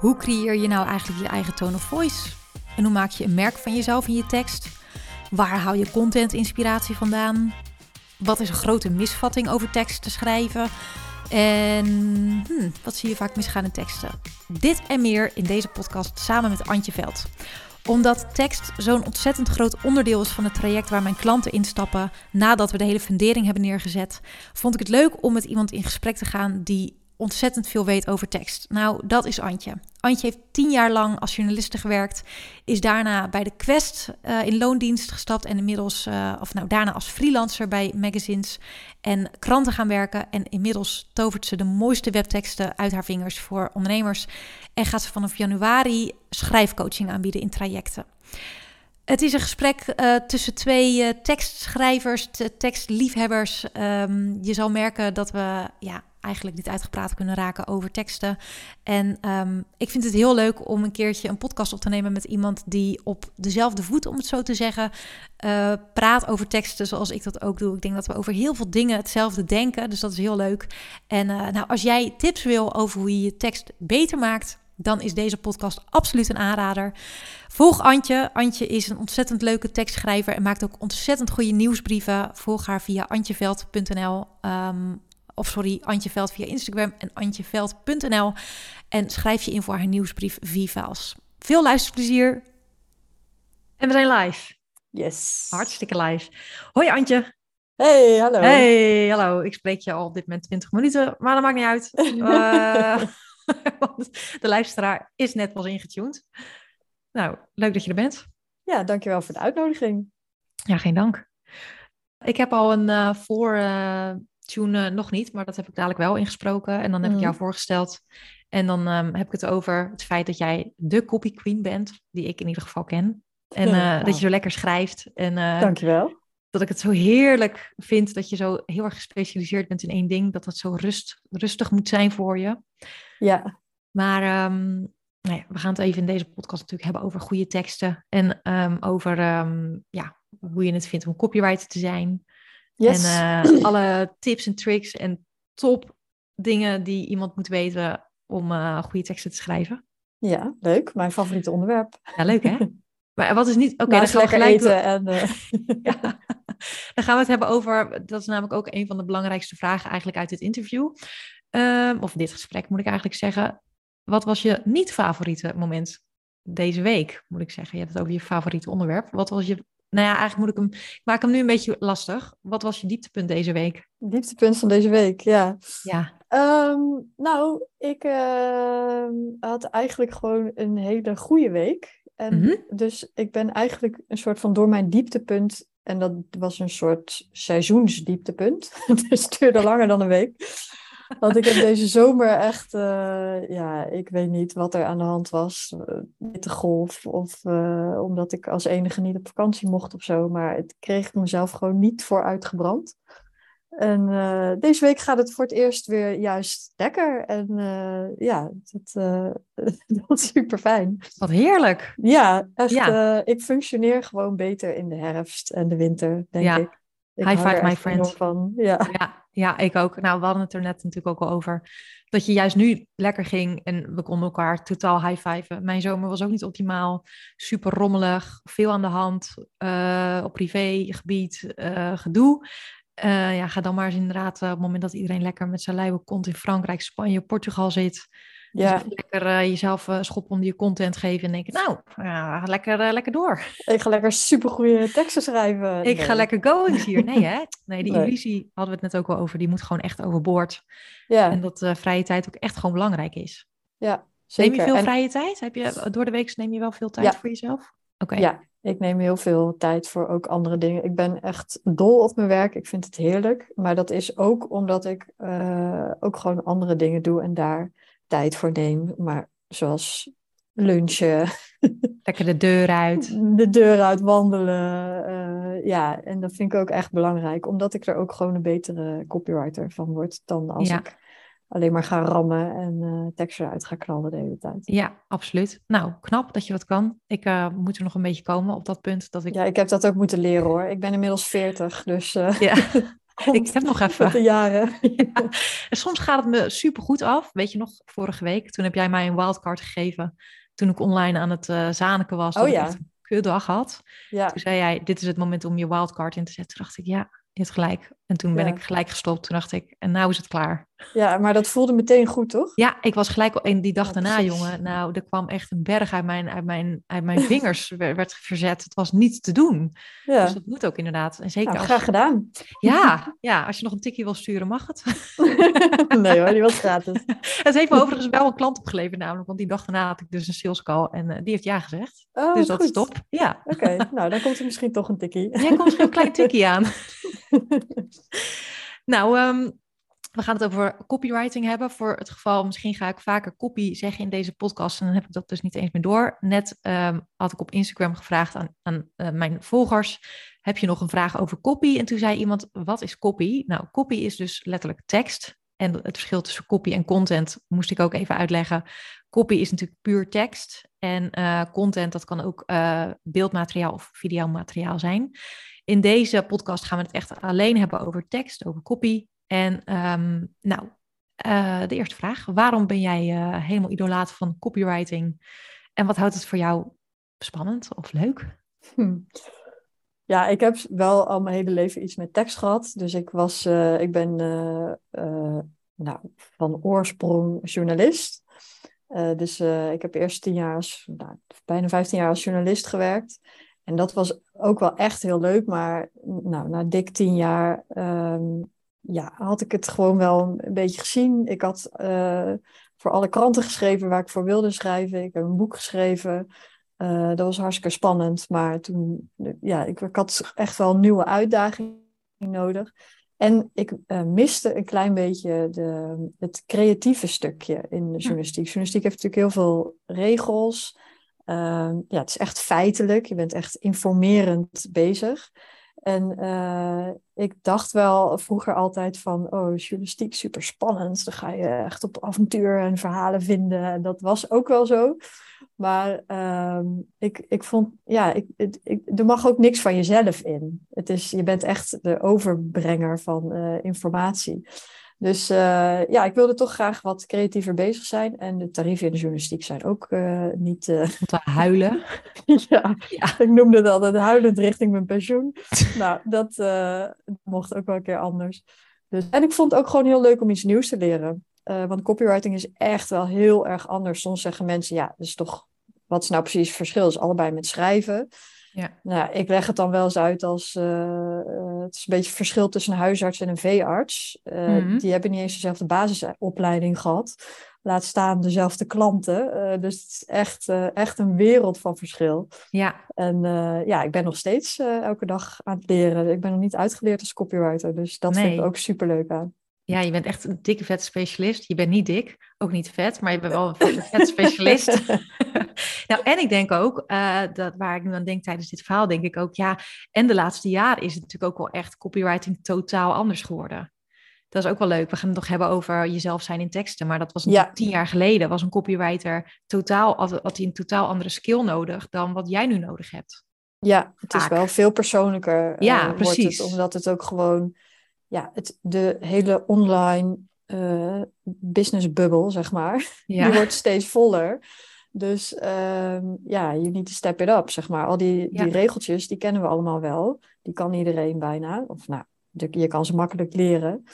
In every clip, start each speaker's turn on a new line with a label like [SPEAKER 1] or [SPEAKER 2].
[SPEAKER 1] Hoe creëer je nou eigenlijk je eigen tone of voice? En hoe maak je een merk van jezelf in je tekst? Waar hou je content inspiratie vandaan? Wat is een grote misvatting over tekst te schrijven? En hmm, wat zie je vaak misgaan in teksten? Dit en meer in deze podcast samen met Antje Veld omdat tekst zo'n ontzettend groot onderdeel is van het traject waar mijn klanten instappen nadat we de hele fundering hebben neergezet, vond ik het leuk om met iemand in gesprek te gaan die ontzettend veel weet over tekst. Nou, dat is Antje. Antje heeft tien jaar lang als journaliste gewerkt, is daarna bij de Quest uh, in loondienst gestapt en inmiddels, uh, of nou daarna als freelancer bij magazines en kranten gaan werken. En inmiddels tovert ze de mooiste webteksten uit haar vingers voor ondernemers en gaat ze vanaf januari schrijfcoaching aanbieden in trajecten. Het is een gesprek uh, tussen twee tekstschrijvers, tekstliefhebbers. Um, je zal merken dat we ja, eigenlijk niet uitgepraat kunnen raken over teksten. En um, ik vind het heel leuk om een keertje een podcast op te nemen met iemand die op dezelfde voet, om het zo te zeggen, uh, praat over teksten zoals ik dat ook doe. Ik denk dat we over heel veel dingen hetzelfde denken, dus dat is heel leuk. En uh, nou, als jij tips wil over hoe je je tekst beter maakt, dan is deze podcast absoluut een aanrader. Volg Antje. Antje is een ontzettend leuke tekstschrijver en maakt ook ontzettend goede nieuwsbrieven. Volg haar via antjeveld.nl. of sorry, Antje Veld via Instagram en antjeveld.nl. En schrijf je in voor haar nieuwsbrief V-Files. Veel luisterplezier. En we zijn live.
[SPEAKER 2] Yes.
[SPEAKER 1] Hartstikke live. Hoi Antje.
[SPEAKER 2] Hey, hallo.
[SPEAKER 1] Hey, hallo. Ik spreek je al op dit moment 20 minuten, maar dat maakt niet uit. uh, de luisteraar is net pas ingetuned. Nou, leuk dat je er bent.
[SPEAKER 2] Ja, dankjewel voor de uitnodiging.
[SPEAKER 1] Ja, geen dank. Ik heb al een uh, voor, uh, tune nog niet, maar dat heb ik dadelijk wel ingesproken. En dan heb mm. ik jou voorgesteld. En dan um, heb ik het over het feit dat jij de copy queen bent, die ik in ieder geval ken. En uh, ja, dat je zo lekker schrijft. En, uh,
[SPEAKER 2] Dankjewel.
[SPEAKER 1] Dat ik het zo heerlijk vind dat je zo heel erg gespecialiseerd bent in één ding. Dat het zo rust, rustig moet zijn voor je.
[SPEAKER 2] Ja.
[SPEAKER 1] Maar um, nou ja, we gaan het even in deze podcast natuurlijk hebben over goede teksten. En um, over ja, hoe je het vindt om copywriter te zijn.
[SPEAKER 2] Yes.
[SPEAKER 1] En uh, alle tips en tricks en top dingen die iemand moet weten om uh, goede teksten te schrijven.
[SPEAKER 2] Ja, leuk. Mijn favoriete onderwerp.
[SPEAKER 1] Ja, leuk hè? Maar wat is niet... Oké,
[SPEAKER 2] okay, dan gaan we gelijk eten en... Uh...
[SPEAKER 1] ja. Dan gaan we het hebben over... Dat is namelijk ook een van de belangrijkste vragen eigenlijk uit dit interview. Um, of dit gesprek moet ik eigenlijk zeggen. Wat was je niet favoriete moment deze week, moet ik zeggen? Je hebt het over je favoriete onderwerp. Wat was je nou ja, eigenlijk moet ik hem. Ik maak hem nu een beetje lastig. Wat was je dieptepunt deze week?
[SPEAKER 2] Dieptepunt van deze week, ja.
[SPEAKER 1] Ja.
[SPEAKER 2] Um, nou, ik uh, had eigenlijk gewoon een hele goede week. En
[SPEAKER 1] Mhm.
[SPEAKER 2] dus ik ben eigenlijk een soort van door mijn dieptepunt. En dat was een soort seizoensdieptepunt. dus het duurde langer dan een week. Want ik heb deze zomer echt, uh, ja, ik weet niet wat er aan de hand was. Witte golf of uh, omdat ik als enige niet op vakantie mocht of zo. Maar het kreeg ik mezelf gewoon niet voor uitgebrand. En uh, deze week gaat het voor het eerst weer juist lekker. En ja, dat, dat is super fijn.
[SPEAKER 1] Wat heerlijk.
[SPEAKER 2] Ja, echt. Ja. ik functioneer gewoon beter in de herfst en de winter, denk
[SPEAKER 1] ja.
[SPEAKER 2] ik. ik
[SPEAKER 1] High five, my friend.
[SPEAKER 2] Van. Ja.
[SPEAKER 1] ja. Ja, ik ook. Nou, we hadden het er net natuurlijk ook al over. Dat je juist nu lekker ging en we konden elkaar totaal high-fiven. Mijn zomer was ook niet optimaal. Super rommelig, veel aan de hand. Uh, op privégebied, uh, gedoe. Uh, ja, ga dan maar eens inderdaad op het moment dat iedereen lekker met zijn luie kont in Frankrijk, Spanje, Portugal zit.
[SPEAKER 2] Ja.
[SPEAKER 1] Dus lekker uh, jezelf uh, schop onder je content geven en denken, nou, uh, lekker, lekker door.
[SPEAKER 2] Ik ga lekker supergoeie teksten schrijven.
[SPEAKER 1] Ik nee. ga lekker going hier. Nee, hè? Nee, die nee. illusie hadden we het net ook al over. Die moet gewoon echt overboord.
[SPEAKER 2] Ja.
[SPEAKER 1] En dat vrije tijd ook echt gewoon belangrijk is.
[SPEAKER 2] Ja, zeker.
[SPEAKER 1] Neem je veel
[SPEAKER 2] en...
[SPEAKER 1] vrije tijd? Heb je, door de week neem je wel veel tijd
[SPEAKER 2] ja.
[SPEAKER 1] voor jezelf?
[SPEAKER 2] Oké. Okay. Ja, ik neem heel veel tijd voor ook andere dingen. Ik ben echt dol op mijn werk. Ik vind het heerlijk. Maar dat is ook omdat ik ook gewoon andere dingen doe en daar tijd voor neem. Maar zoals lunchen.
[SPEAKER 1] Lekker de deur uit.
[SPEAKER 2] De deur uit wandelen. Uh, ja, en dat vind ik ook echt belangrijk. Omdat ik er ook gewoon een betere copywriter van word. Dan als
[SPEAKER 1] ja.
[SPEAKER 2] ik alleen maar ga rammen en uh, teksten eruit ga knallen de hele tijd.
[SPEAKER 1] Ja, absoluut. Nou, knap dat je dat kan. Ik uh, moet er nog een beetje komen op dat punt. Dat ik...
[SPEAKER 2] Ja, ik heb dat ook moeten leren hoor. Ik ben inmiddels 40, dus...
[SPEAKER 1] Ja. ik heb nog even.
[SPEAKER 2] Jaren.
[SPEAKER 1] En soms gaat het me super goed af. Weet je nog, vorige week, toen heb jij mij een wildcard gegeven. Toen ik online aan het uh, zaniken was.
[SPEAKER 2] Oh ja.
[SPEAKER 1] Ik een kutdag had.
[SPEAKER 2] Ja.
[SPEAKER 1] Toen zei jij, dit is het moment om je wildcard in te zetten. Toen dacht ik, ja, je hebt gelijk. En toen ben
[SPEAKER 2] Ja.
[SPEAKER 1] ik gelijk gestopt. Toen dacht ik, en nou is het klaar.
[SPEAKER 2] ja, maar dat voelde meteen goed, toch?
[SPEAKER 1] Ja, ik was gelijk al in die dag
[SPEAKER 2] Ja,
[SPEAKER 1] daarna,
[SPEAKER 2] precies.
[SPEAKER 1] jongen. Nou, er kwam echt een berg uit mijn, uit mijn, uit mijn vingers werd, verzet. Het was niet te doen.
[SPEAKER 2] Ja.
[SPEAKER 1] Dus dat moet ook inderdaad. En zeker
[SPEAKER 2] Nou,
[SPEAKER 1] als,
[SPEAKER 2] graag gedaan.
[SPEAKER 1] ja, ja, als je nog een tikje wil sturen, mag het.
[SPEAKER 2] nee hoor, die was gratis.
[SPEAKER 1] Het heeft me overigens wel een klant opgeleverd namelijk. Want die dag daarna had ik dus een sales call en eh, die heeft ja gezegd.
[SPEAKER 2] Oh,
[SPEAKER 1] dus dat
[SPEAKER 2] goed.
[SPEAKER 1] is top. Ja,
[SPEAKER 2] Oké, nou dan komt er misschien toch een tikkie.
[SPEAKER 1] jij komt misschien een klein tikje aan. Nou, ehm, we gaan het over copywriting hebben. Voor het geval, misschien ga ik vaker copy zeggen in deze podcast. En dan heb ik dat dus niet eens meer door. Net ehm, had ik op Instagram gevraagd aan, aan eh, mijn volgers. Heb je nog een vraag over copy? En toen zei iemand, wat is copy? Nou, copy is dus letterlijk tekst. En het verschil tussen copy en content moest ik ook even uitleggen. Copy is natuurlijk puur tekst. En eh, content, dat kan ook eh, beeldmateriaal of videomateriaal zijn. In deze podcast gaan we het echt alleen hebben over tekst, over copy. En ehm, nou, eh, de eerste vraag. Waarom ben jij eh, helemaal idolaat van copywriting? En wat houdt het voor jou spannend of leuk?
[SPEAKER 2] Hm. Ja, ik heb wel al mijn hele leven iets met tekst gehad. Dus ik was, eh, ik ben nou, van oorsprong journalist. Dus ik heb eerst tien jaar, nou, bijna vijftien jaar als journalist gewerkt. En dat was ook wel echt heel leuk. Maar nou, na dik tien jaar ehm, ja, had ik het gewoon wel een beetje gezien. Ik had eh, voor alle kranten geschreven waar ik voor wilde schrijven. Ik heb een boek geschreven. Eh, dat was hartstikke spannend. Maar toen, ja, ik, ik had echt wel een nieuwe uitdaging nodig. En ik eh, miste een klein beetje de, het creatieve stukje in de journalistiek. Journalistiek heeft natuurlijk heel veel regels. Ehm, ja, het is echt feitelijk. Je bent echt informerend bezig. En eh, ik dacht wel vroeger altijd van, oh, journalistiek super spannend. Dan ga je echt op avontuur en verhalen vinden. En dat was ook wel zo. Maar ehm, ik, ik vond, ja, ik, er mag ook niks van jezelf in. Het is, je bent echt de overbrenger van eh, informatie. Dus eh, ja, ik wilde toch graag wat creatiever bezig zijn. En de tarieven in de journalistiek zijn ook eh, niet.
[SPEAKER 1] Om te huilen.
[SPEAKER 2] ja,
[SPEAKER 1] Ja.
[SPEAKER 2] ik noemde het altijd huilend richting mijn pensioen. nou, dat mocht ook wel een keer anders. Dus, en ik vond het ook gewoon heel leuk om iets nieuws te leren. Want copywriting is echt wel heel erg anders. Soms zeggen mensen, ja, dat is toch, wat is nou precies het verschil? Dat is allebei met schrijven.
[SPEAKER 1] Ja.
[SPEAKER 2] Nou, ik leg het dan wel eens uit als, eh, eh, het is een beetje het verschil tussen een huisarts en een veearts.
[SPEAKER 1] Mhm.
[SPEAKER 2] Die hebben niet eens dezelfde basisopleiding gehad. Laat staan dezelfde klanten. Dus het is echt, echt een wereld van verschil.
[SPEAKER 1] Ja,
[SPEAKER 2] En ja, ik ben nog steeds elke dag aan het leren. Ik ben nog niet uitgeleerd als copywriter, dus dat vind ik ook super leuk aan.
[SPEAKER 1] Ja, je bent echt een dikke vet specialist. Je bent niet dik, ook niet vet, maar je bent wel een vet, specialist. nou, en ik denk ook, eh, dat waar ik nu aan denk tijdens dit verhaal, denk ik ook, ja, en de laatste jaren is het natuurlijk ook wel echt copywriting totaal anders geworden. Dat is ook wel leuk. We gaan het nog hebben over jezelf zijn in teksten. Maar dat was
[SPEAKER 2] Ja.
[SPEAKER 1] tien jaar geleden. Was een copywriter totaal, had, hij een totaal andere skill nodig dan wat jij nu nodig hebt.
[SPEAKER 2] Ja, het is wel veel persoonlijker. eh,
[SPEAKER 1] Ja,
[SPEAKER 2] wordt
[SPEAKER 1] precies.
[SPEAKER 2] Het, omdat het ook gewoon, ja, het, de hele online eh business bubble, zeg maar,
[SPEAKER 1] Ja,
[SPEAKER 2] die wordt steeds voller. Dus ehm, ja, you need to step it up, zeg maar. Al die,
[SPEAKER 1] Ja.
[SPEAKER 2] die regeltjes, die kennen we allemaal wel. Die kan iedereen bijna. Of nou, je kan ze makkelijk leren.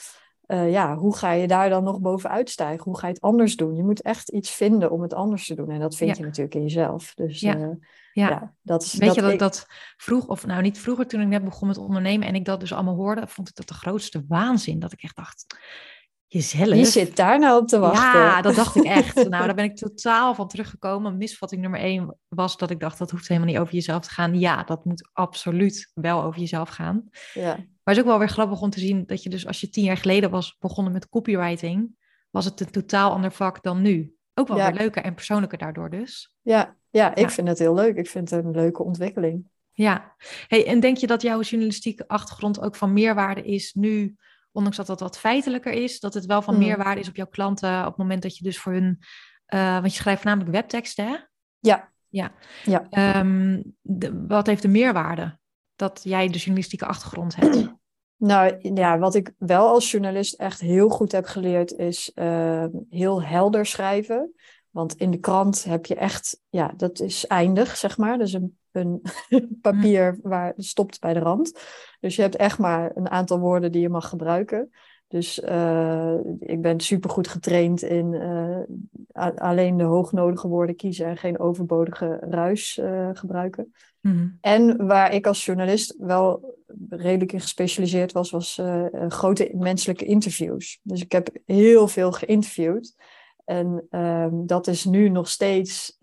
[SPEAKER 2] Eh, ja, hoe ga je daar dan nog bovenuit stijgen? Hoe ga je het anders doen? Je moet echt iets vinden om het anders te doen. En dat vind
[SPEAKER 1] Ja.
[SPEAKER 2] je natuurlijk in jezelf. Dus
[SPEAKER 1] Ja.
[SPEAKER 2] eh,
[SPEAKER 1] ja.
[SPEAKER 2] ja, dat is
[SPEAKER 1] Weet je dat
[SPEAKER 2] ik-
[SPEAKER 1] ik dat vroeg, of nou niet vroeger toen ik net begon met ondernemen en ik dat dus allemaal hoorde, vond ik dat de grootste waanzin. Dat ik echt dacht, jezelf.
[SPEAKER 2] Wie zit daar nou op te wachten?
[SPEAKER 1] Ja, dat dacht ik echt. nou, daar ben ik totaal van teruggekomen. Misvatting nummer één was dat ik dacht, dat hoeft helemaal niet over jezelf te gaan. Ja, dat moet absoluut wel over jezelf gaan.
[SPEAKER 2] Ja.
[SPEAKER 1] Maar het is ook wel weer grappig om te zien dat je dus als je tien jaar geleden was begonnen met copywriting, was het een totaal ander vak dan nu. Ook wel
[SPEAKER 2] Ja.
[SPEAKER 1] weer leuker en persoonlijker daardoor dus.
[SPEAKER 2] Ja, ja, ik
[SPEAKER 1] Ja.
[SPEAKER 2] vind het heel leuk. Ik vind het een leuke ontwikkeling.
[SPEAKER 1] Ja, hey, en denk je dat jouw journalistieke achtergrond ook van meerwaarde is nu, ondanks dat dat wat feitelijker is, dat het wel van
[SPEAKER 2] Mm.
[SPEAKER 1] meerwaarde is op jouw klanten op het moment dat je dus voor hun, eh, want je schrijft namelijk webteksten, hè?
[SPEAKER 2] Ja.
[SPEAKER 1] Ja.
[SPEAKER 2] Ja.
[SPEAKER 1] Ehm, de- wat heeft de meerwaarde dat jij de journalistieke achtergrond hebt?
[SPEAKER 2] Nou ja, wat ik wel als journalist echt heel goed heb geleerd is uh, heel helder schrijven. Want in de krant heb je echt, ja, dat is eindig, zeg maar. Dus een, een papier waar het stopt bij de rand. Dus je hebt echt maar een aantal woorden die je mag gebruiken. Dus uh, ik ben supergoed getraind in uh, alleen de hoognodige woorden kiezen en geen overbodige ruis uh, gebruiken. Mm. En waar ik als journalist wel redelijk in gespecialiseerd was, was grote menselijke interviews. Dus ik heb heel veel geïnterviewd. En ehm, dat is nu nog steeds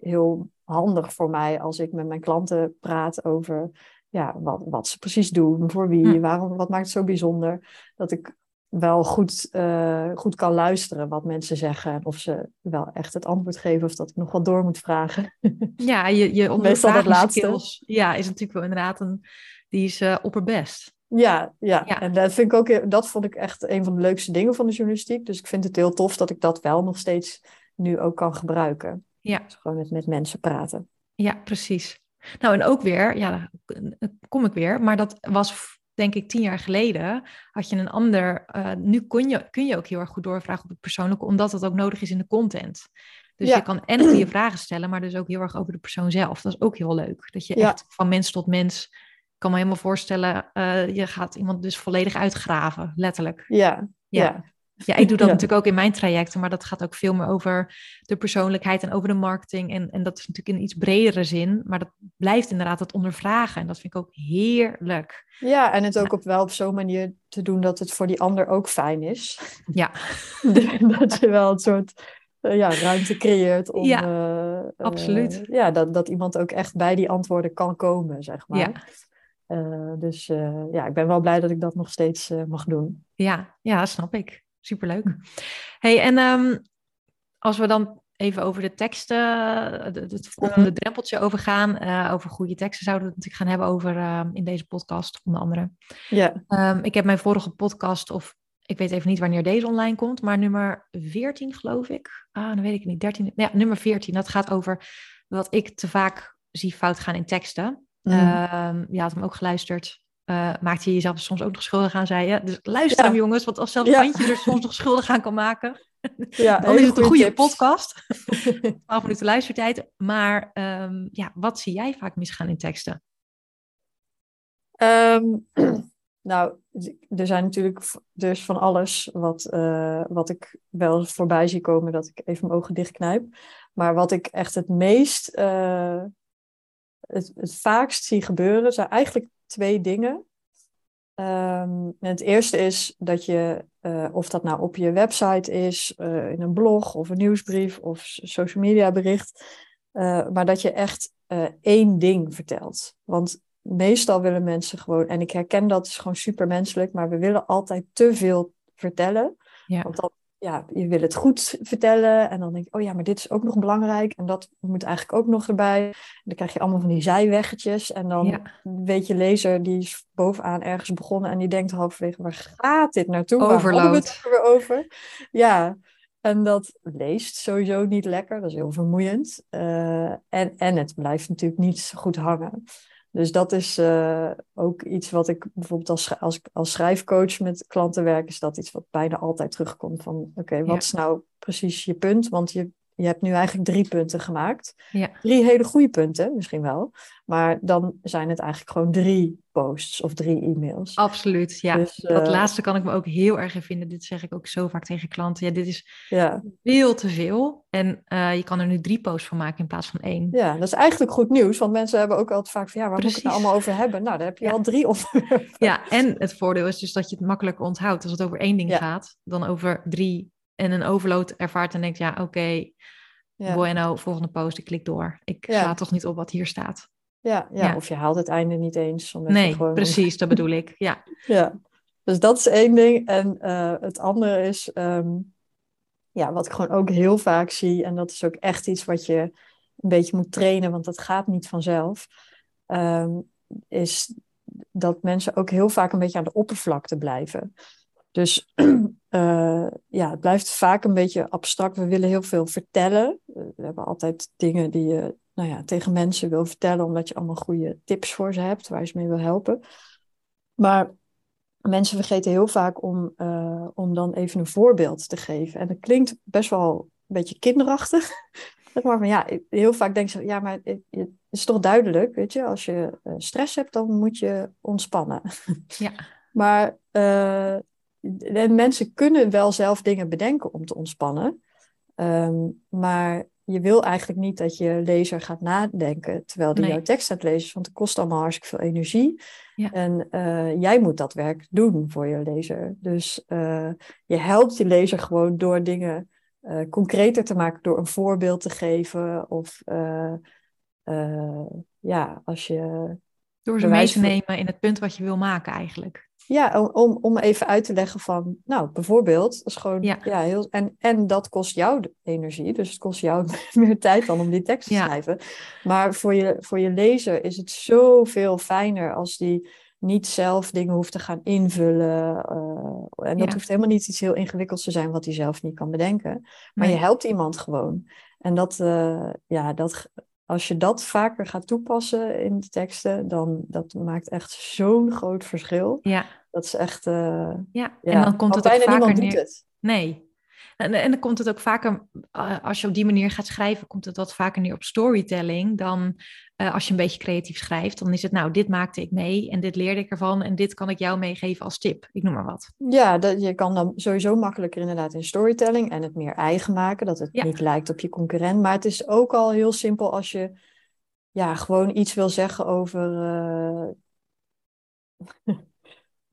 [SPEAKER 2] heel handig voor mij als ik met mijn klanten praat over ja, wat, wat ze precies doen, voor wie, hm. waarom, wat maakt het zo bijzonder. Dat ik wel goed, uh, goed kan luisteren wat mensen zeggen. Of ze wel echt het antwoord geven of dat ik nog wat door moet vragen.
[SPEAKER 1] Ja, je, je Meestal dat laatste. ja, is natuurlijk wel inderdaad een, die is uh, opperbest.
[SPEAKER 2] Ja, ja, ja, en dat, vind ik ook, dat vond ik echt een van de leukste dingen van de journalistiek. Dus ik vind het heel tof dat ik dat wel nog steeds nu ook kan gebruiken. Ja. Dus gewoon met, met mensen praten.
[SPEAKER 1] Ja, precies. Nou, en ook weer, ja, kom ik weer, maar dat was denk ik tien jaar geleden, had je een ander. Uh, nu kun je, kun je ook heel erg goed doorvragen op het persoonlijke, omdat dat ook nodig is in de content. Dus je kan en goede vragen stellen, maar dus ook heel erg over de persoon zelf. Dat is ook heel leuk. Dat je echt van mens tot mens, kan me helemaal voorstellen, uh, je gaat iemand dus volledig uitgraven, letterlijk.
[SPEAKER 2] Ja, ja.
[SPEAKER 1] Ja, ik doe dat natuurlijk ook in mijn trajecten, maar dat gaat ook veel meer over de persoonlijkheid en over de marketing. En, en dat is natuurlijk in iets bredere zin, maar dat blijft inderdaad het ondervragen. En dat vind ik ook heerlijk.
[SPEAKER 2] Ja, en het ook op wel op zo'n manier te doen dat het voor die ander ook fijn is.
[SPEAKER 1] Ja.
[SPEAKER 2] dat je wel een soort uh, ja, ruimte creëert om...
[SPEAKER 1] Ja, uh, absoluut.
[SPEAKER 2] Uh, ja, dat, dat iemand ook echt bij die antwoorden kan komen, zeg maar. Ja. Dus ja, ik ben wel blij dat ik dat nog steeds mag doen.
[SPEAKER 1] Ja, ja, snap ik. Superleuk. Hey, en um, als we dan even over de teksten, het volgende drempeltje overgaan. Over goede teksten zouden we het natuurlijk gaan hebben over uh, in deze podcast, onder andere.
[SPEAKER 2] Ja.
[SPEAKER 1] Um, ik heb mijn vorige podcast, of ik weet even niet wanneer deze online komt, maar nummer 14 geloof ik. Ah, dan weet ik niet. 13, ja, nummer 14. Dat gaat over wat ik te vaak zie fout gaan in teksten. Mm. Uh, je had hem ook geluisterd uh, maakt je jezelf soms ook nog schuldig aan, zei je. Dus luister hem, jongens, want als zelfs ja. er soms nog schuldig aan kan maken, ja, dan is het een goede tips. podcast. 12 minuten luistertijd. Maar um, ja, wat zie jij vaak misgaan in teksten?
[SPEAKER 2] Um, nou, er zijn natuurlijk dus van alles wat, uh, wat ik wel voorbij zie komen, dat ik even mijn ogen dichtknijp. Maar wat ik echt het meest, uh, het, het vaakst zie gebeuren, zijn eigenlijk twee dingen. Um, het eerste is dat je, uh, of dat nou op je website is, uh, in een blog of een nieuwsbrief of social media bericht, uh, maar dat je echt één ding vertelt. Want meestal willen mensen gewoon, en ik herken dat, is gewoon supermenselijk, maar we willen altijd te veel vertellen. Ja. Want ja, je wil het goed vertellen. En dan denk je, oh ja, maar dit is ook nog belangrijk. En dat moet eigenlijk ook nog erbij. En dan krijg je allemaal van die zijweggetjes. En dan weet je lezer, die is bovenaan ergens begonnen. En die denkt halverwege, waar gaat dit naartoe?
[SPEAKER 1] Overload. het
[SPEAKER 2] weer over? Ja, en dat leest sowieso niet lekker. Dat is heel vermoeiend. Uh, en, en het blijft natuurlijk niet goed hangen. Dus dat is uh, ook iets wat ik bijvoorbeeld als, als, als schrijfcoach met klanten werk, is dat iets wat bijna altijd terugkomt van oké, wat is nou precies je punt? Want je, je hebt nu eigenlijk drie punten gemaakt.
[SPEAKER 1] Ja.
[SPEAKER 2] Drie hele goede punten, misschien wel. Maar dan zijn het eigenlijk gewoon drie posts of drie e-mails.
[SPEAKER 1] Absoluut, ja. Dus, dat uh, laatste kan ik me ook heel erg in vinden. Dit zeg ik ook zo vaak tegen klanten. Ja, dit is
[SPEAKER 2] ja.
[SPEAKER 1] veel te veel. En uh, je kan er nu drie posts van maken in plaats van één.
[SPEAKER 2] Ja, dat is eigenlijk goed nieuws. Want mensen hebben ook altijd vaak van... ja, waar Precies. moet ik het nou allemaal over hebben? Nou, daar heb je ja. al drie onderwerpen.
[SPEAKER 1] Ja, en het voordeel is dus dat je het makkelijker onthoudt. Als het over één ding gaat, dan over drie... en een overload ervaart en denkt... ja, oké, okay, ja. bueno, volgende post, ik klik door. Ik sla toch niet op wat hier staat.
[SPEAKER 2] Ja, ja, ja, of je haalt het einde niet eens.
[SPEAKER 1] Nee, gewoon precies, dat bedoel ik. Ja.
[SPEAKER 2] ja, dus dat is één ding. En uh, het andere is, um, ja, wat ik gewoon ook heel vaak zie, en dat is ook echt iets wat je een beetje moet trainen, want dat gaat niet vanzelf, um, is dat mensen ook heel vaak een beetje aan de oppervlakte blijven. Dus uh, ja, het blijft vaak een beetje abstract. We willen heel veel vertellen. We hebben altijd dingen die je nou ja, tegen mensen wil vertellen, omdat je allemaal goede tips voor ze hebt, waar je ze mee wil helpen. Maar mensen vergeten heel vaak om, uh, om dan even een voorbeeld te geven. En dat klinkt best wel een beetje kinderachtig. maar van ja, heel vaak denk je, ja, maar het, is toch duidelijk, weet je, als je stress hebt, dan moet je ontspannen.
[SPEAKER 1] Ja.
[SPEAKER 2] maar uh, mensen kunnen wel zelf dingen bedenken om te ontspannen. Um, maar je wil eigenlijk niet dat je lezer gaat nadenken terwijl die jouw tekst aan het lezen is, want het kost allemaal hartstikke veel energie. Ja. En uh, jij moet dat werk doen voor je lezer. Dus uh, je helpt je lezer gewoon door dingen uh, concreter te maken, door een voorbeeld te geven. Of ja, als je.
[SPEAKER 1] Door ze mee te nemen in het punt wat je wil maken, eigenlijk.
[SPEAKER 2] Ja, om, om even uit te leggen van, nou, bijvoorbeeld, is gewoon, ja, heel, en, en dat kost jou energie, dus het kost jou meer tijd dan om die tekst te schrijven. Maar voor je, voor je lezer is het zoveel fijner als die niet zelf dingen hoeft te gaan invullen. Uh, en dat hoeft helemaal niet iets heel ingewikkelds te zijn wat hij zelf niet kan bedenken. Maar je helpt iemand gewoon. En dat, uh, ja, dat, als je dat vaker gaat toepassen in de teksten, dan dat maakt echt zo'n groot verschil.
[SPEAKER 1] Ja.
[SPEAKER 2] Dat is echt. Uh,
[SPEAKER 1] ja. en dan komt het ook vaker neer. Het. Nee. En, en dan komt het ook vaker, uh, als je op die manier gaat schrijven, komt het wat vaker neer op storytelling dan uh, als je een beetje creatief schrijft. Dan is het, nou, dit maakte ik mee en dit leerde ik ervan en dit kan ik jou meegeven als tip. Ik noem maar wat.
[SPEAKER 2] Ja, dat, je kan dan sowieso makkelijker inderdaad in storytelling en het meer eigen maken, dat het niet lijkt op je concurrent. Maar het is ook al heel simpel als je ja, gewoon iets wil zeggen over. Uh...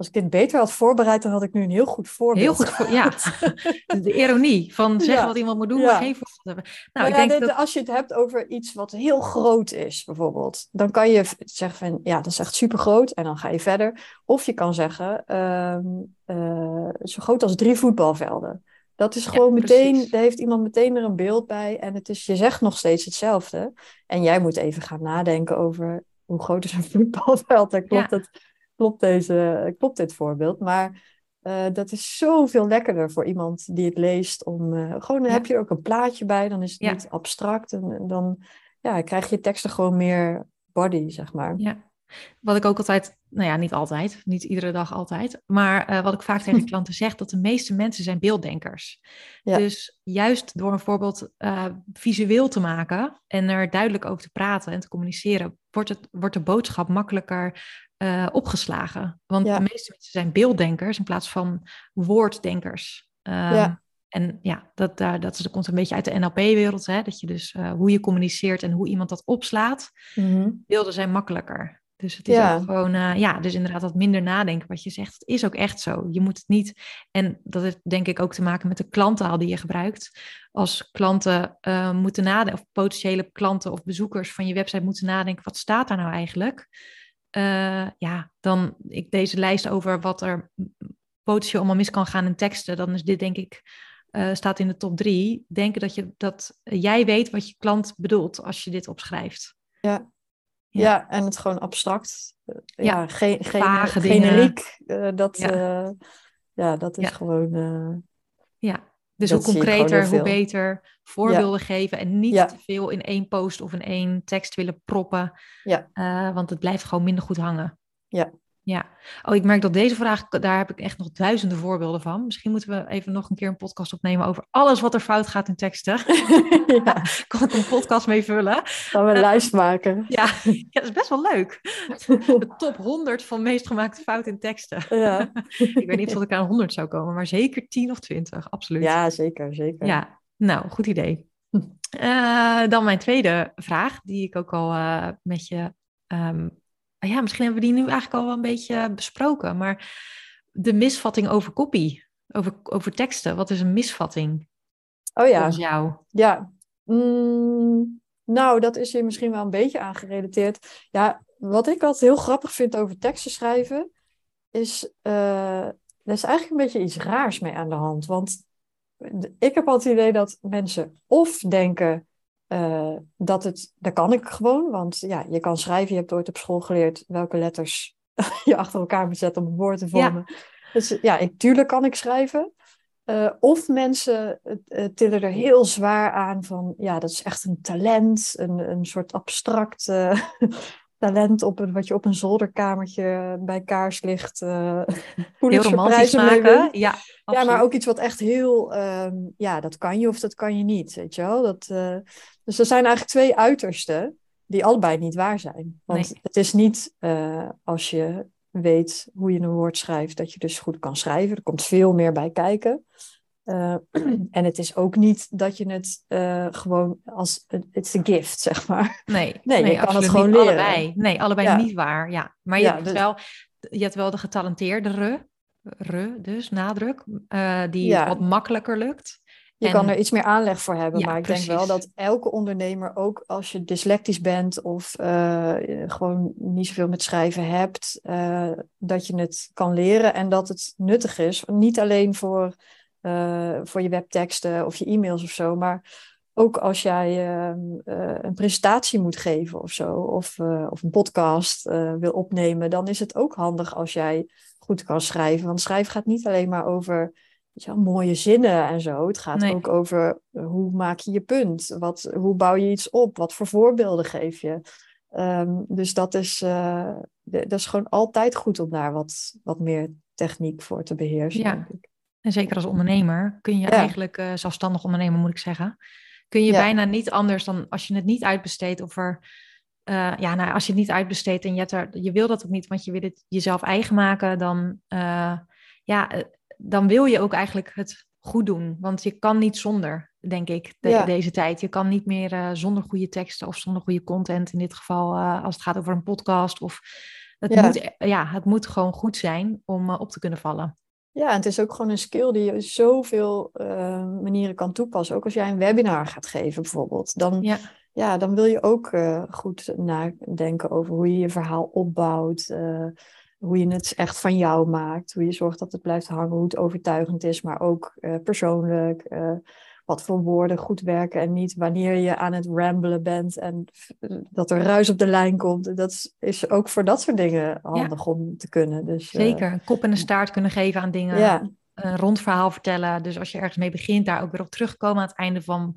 [SPEAKER 2] Als ik dit beter had voorbereid, dan had ik nu een heel goed voorbeeld.
[SPEAKER 1] Heel goed, voor, ja. De ironie van zeggen wat iemand moet doen, maar geen voorbeeld hebben.
[SPEAKER 2] Nou, ik denk dat... Als je het hebt over iets wat heel groot is, bijvoorbeeld, dan kan je zeggen van, ja, dat is echt super groot, en dan ga je verder. Of je kan zeggen, uh, uh, zo groot als drie voetbalvelden. Dat is gewoon meteen, daar heeft iemand meteen er een beeld bij. En het is, je zegt nog steeds hetzelfde. En jij moet even gaan nadenken over hoe groot is een voetbalveld. Daar klopt, het, klopt, deze, klopt dit voorbeeld. Maar uh, dat is zoveel lekkerder voor iemand die het leest. Om, uh, gewoon, dan heb je er ook een plaatje bij. Dan is het niet abstract. En, en, dan ja, krijg je teksten gewoon meer body, zeg maar.
[SPEAKER 1] Ja. Wat ik ook altijd, nou ja, niet altijd, niet iedere dag altijd, maar uh, wat ik vaak tegen klanten zeg, dat de meeste mensen zijn beelddenkers. Ja. Dus juist door een voorbeeld visueel te maken en er duidelijk over te praten en te communiceren, wordt, het, wordt de boodschap makkelijker uh, opgeslagen. Want ja. de meeste mensen zijn beelddenkers in plaats van woorddenkers. Um, ja. En ja, dat, uh, dat, komt een beetje uit de NLP-wereld. Dat je dus uh, hoe je communiceert en hoe iemand dat opslaat. Mm -hmm. Beelden zijn makkelijker. Dus het is ja. ook gewoon, uh, ja, dus inderdaad wat minder nadenken wat je zegt. Het is ook echt zo. Je moet het niet, en dat heeft denk ik ook te maken met de klanttaal die je gebruikt. Als klanten uh, moeten nadenken, of potentiële klanten of bezoekers van je website moeten nadenken, wat staat daar nou eigenlijk? Uh, ja, dan ik deze lijst over wat er potentieel allemaal mis kan gaan in teksten, dan is dit denk ik, staat in de top drie. Denken dat, je, dat jij weet wat je klant bedoelt als je dit opschrijft.
[SPEAKER 2] Ja, ja. en het gewoon abstract. Eh, ja, ja geen, geen, generiek. Uh, dat, ja. Uh, ja, dat is gewoon. Uh,
[SPEAKER 1] ja, dus hoe concreter, hoe beter voorbeelden geven en niet te veel in één post of in één tekst willen proppen. Ja. want het blijft gewoon minder goed hangen.
[SPEAKER 2] Ja,
[SPEAKER 1] ja, oh, ik merk dat deze vraag, daar heb ik echt nog duizenden voorbeelden van. Misschien moeten we even nog een keer een podcast opnemen over alles wat er fout gaat in teksten. ja. kan ik een podcast mee vullen?
[SPEAKER 2] Gaan we een uh, lijst maken?
[SPEAKER 1] Ja, ja, dat is best wel leuk. De top 100 van meest gemaakte fouten in teksten. Ja. ik weet niet of ik aan 100 zou komen, maar zeker 10 of 20, absoluut.
[SPEAKER 2] Ja, zeker, zeker.
[SPEAKER 1] Ja, nou, goed idee. Uh, dan mijn tweede vraag, die ik ook al uh, met je um, ja, misschien hebben we die nu eigenlijk al wel een beetje besproken, maar de misvatting over kopie, over, over teksten. Wat is een misvatting?
[SPEAKER 2] Oh ja.
[SPEAKER 1] Volgens jou?
[SPEAKER 2] Ja. Mm, nou, dat is hier misschien wel een beetje aangerelateerd. Ja, wat ik altijd heel grappig vind over teksten schrijven, is, uh, er is eigenlijk een beetje iets raars mee aan de hand. Want ik heb altijd het idee dat mensen of denken, uh, dat het, dat kan ik gewoon, want ja, je kan schrijven, je hebt ooit op school geleerd welke letters je achter elkaar moet zetten om een woord te vormen. Ja. Dus ja, ik, tuurlijk kan ik schrijven. Uh, of mensen uh, tillen er heel zwaar aan van, ja, dat is echt een talent, een, een soort abstract talent op een, wat je op een zolderkamertje bij kaarslicht uh,
[SPEAKER 1] heel romantisch maken. Ja,
[SPEAKER 2] ja, maar ook iets wat echt heel, ehm, ja, dat kan je of dat kan je niet, weet je wel. Dat, uh, dus er zijn eigenlijk twee uitersten die allebei niet waar zijn. Want het is niet uh, als je weet hoe je een woord schrijft, dat je dus goed kan schrijven. Er komt veel meer bij kijken. Uh, en het is ook niet dat je het uh, gewoon als it's a gift, zeg maar.
[SPEAKER 1] Nee,
[SPEAKER 2] nee,
[SPEAKER 1] nee
[SPEAKER 2] je kan het gewoon leren.
[SPEAKER 1] Allebei. Nee, allebei ja. niet waar. Ja. Maar je, ja, hebt dus... wel, je hebt wel de getalenteerde re, re dus nadruk, uh, die ja. wat makkelijker lukt.
[SPEAKER 2] Je en... kan er iets meer aanleg voor hebben, maar ik precies. denk wel dat elke ondernemer, ook als je dyslectisch bent of gewoon niet zoveel met schrijven hebt, dat je het kan leren en dat het nuttig is. Niet alleen voor uh, voor je webteksten of je e-mails of zo. Maar ook als jij uh, een presentatie moet geven of zo, of, of een podcast wil opnemen, dan is het ook handig als jij goed kan schrijven. Want schrijven gaat niet alleen maar over ja, mooie zinnen en zo. Het gaat nee. ook over hoe maak je je punt? Wat, hoe bouw je iets op? Wat voor voorbeelden geef je? Um, dus dat is, de, dat is gewoon altijd goed om daar wat, wat meer techniek voor te beheersen.
[SPEAKER 1] Ja.
[SPEAKER 2] Denk ik.
[SPEAKER 1] En zeker als ondernemer kun je ja. eigenlijk, uh, zelfstandig ondernemer moet ik zeggen, kun je ja. bijna niet anders dan als je het niet uitbesteedt of er, uh, ja, nou, als je het niet uitbesteedt en je, er, je wil dat ook niet, want je wil het jezelf eigen maken, dan, ja, dan wil je ook eigenlijk het goed doen. Want je kan niet zonder, denk ik, de, ja. deze tijd. Je kan niet meer zonder goede teksten of zonder goede content, in dit geval als het gaat over een podcast of... Het, moet, ja, het moet gewoon goed zijn om op te kunnen vallen.
[SPEAKER 2] Ja, en het is ook gewoon een skill die je zoveel manieren kan toepassen. Ook als jij een webinar gaat geven bijvoorbeeld. Dan, ja. ja dan wil je ook goed nadenken over hoe je je verhaal opbouwt. Hoe je het echt van jou maakt. Hoe je zorgt dat het blijft hangen. Hoe het overtuigend is, maar ook persoonlijk wat voor woorden goed werken en niet wanneer je aan het ramblen bent en dat er ruis op de lijn komt. Dat is ook voor dat soort dingen handig ja. om te kunnen. Dus,
[SPEAKER 1] Zeker, een kop en een staart kunnen geven aan dingen.
[SPEAKER 2] Ja.
[SPEAKER 1] Een rond verhaal vertellen. Dus als je ergens mee begint, daar ook weer op terugkomen aan het einde van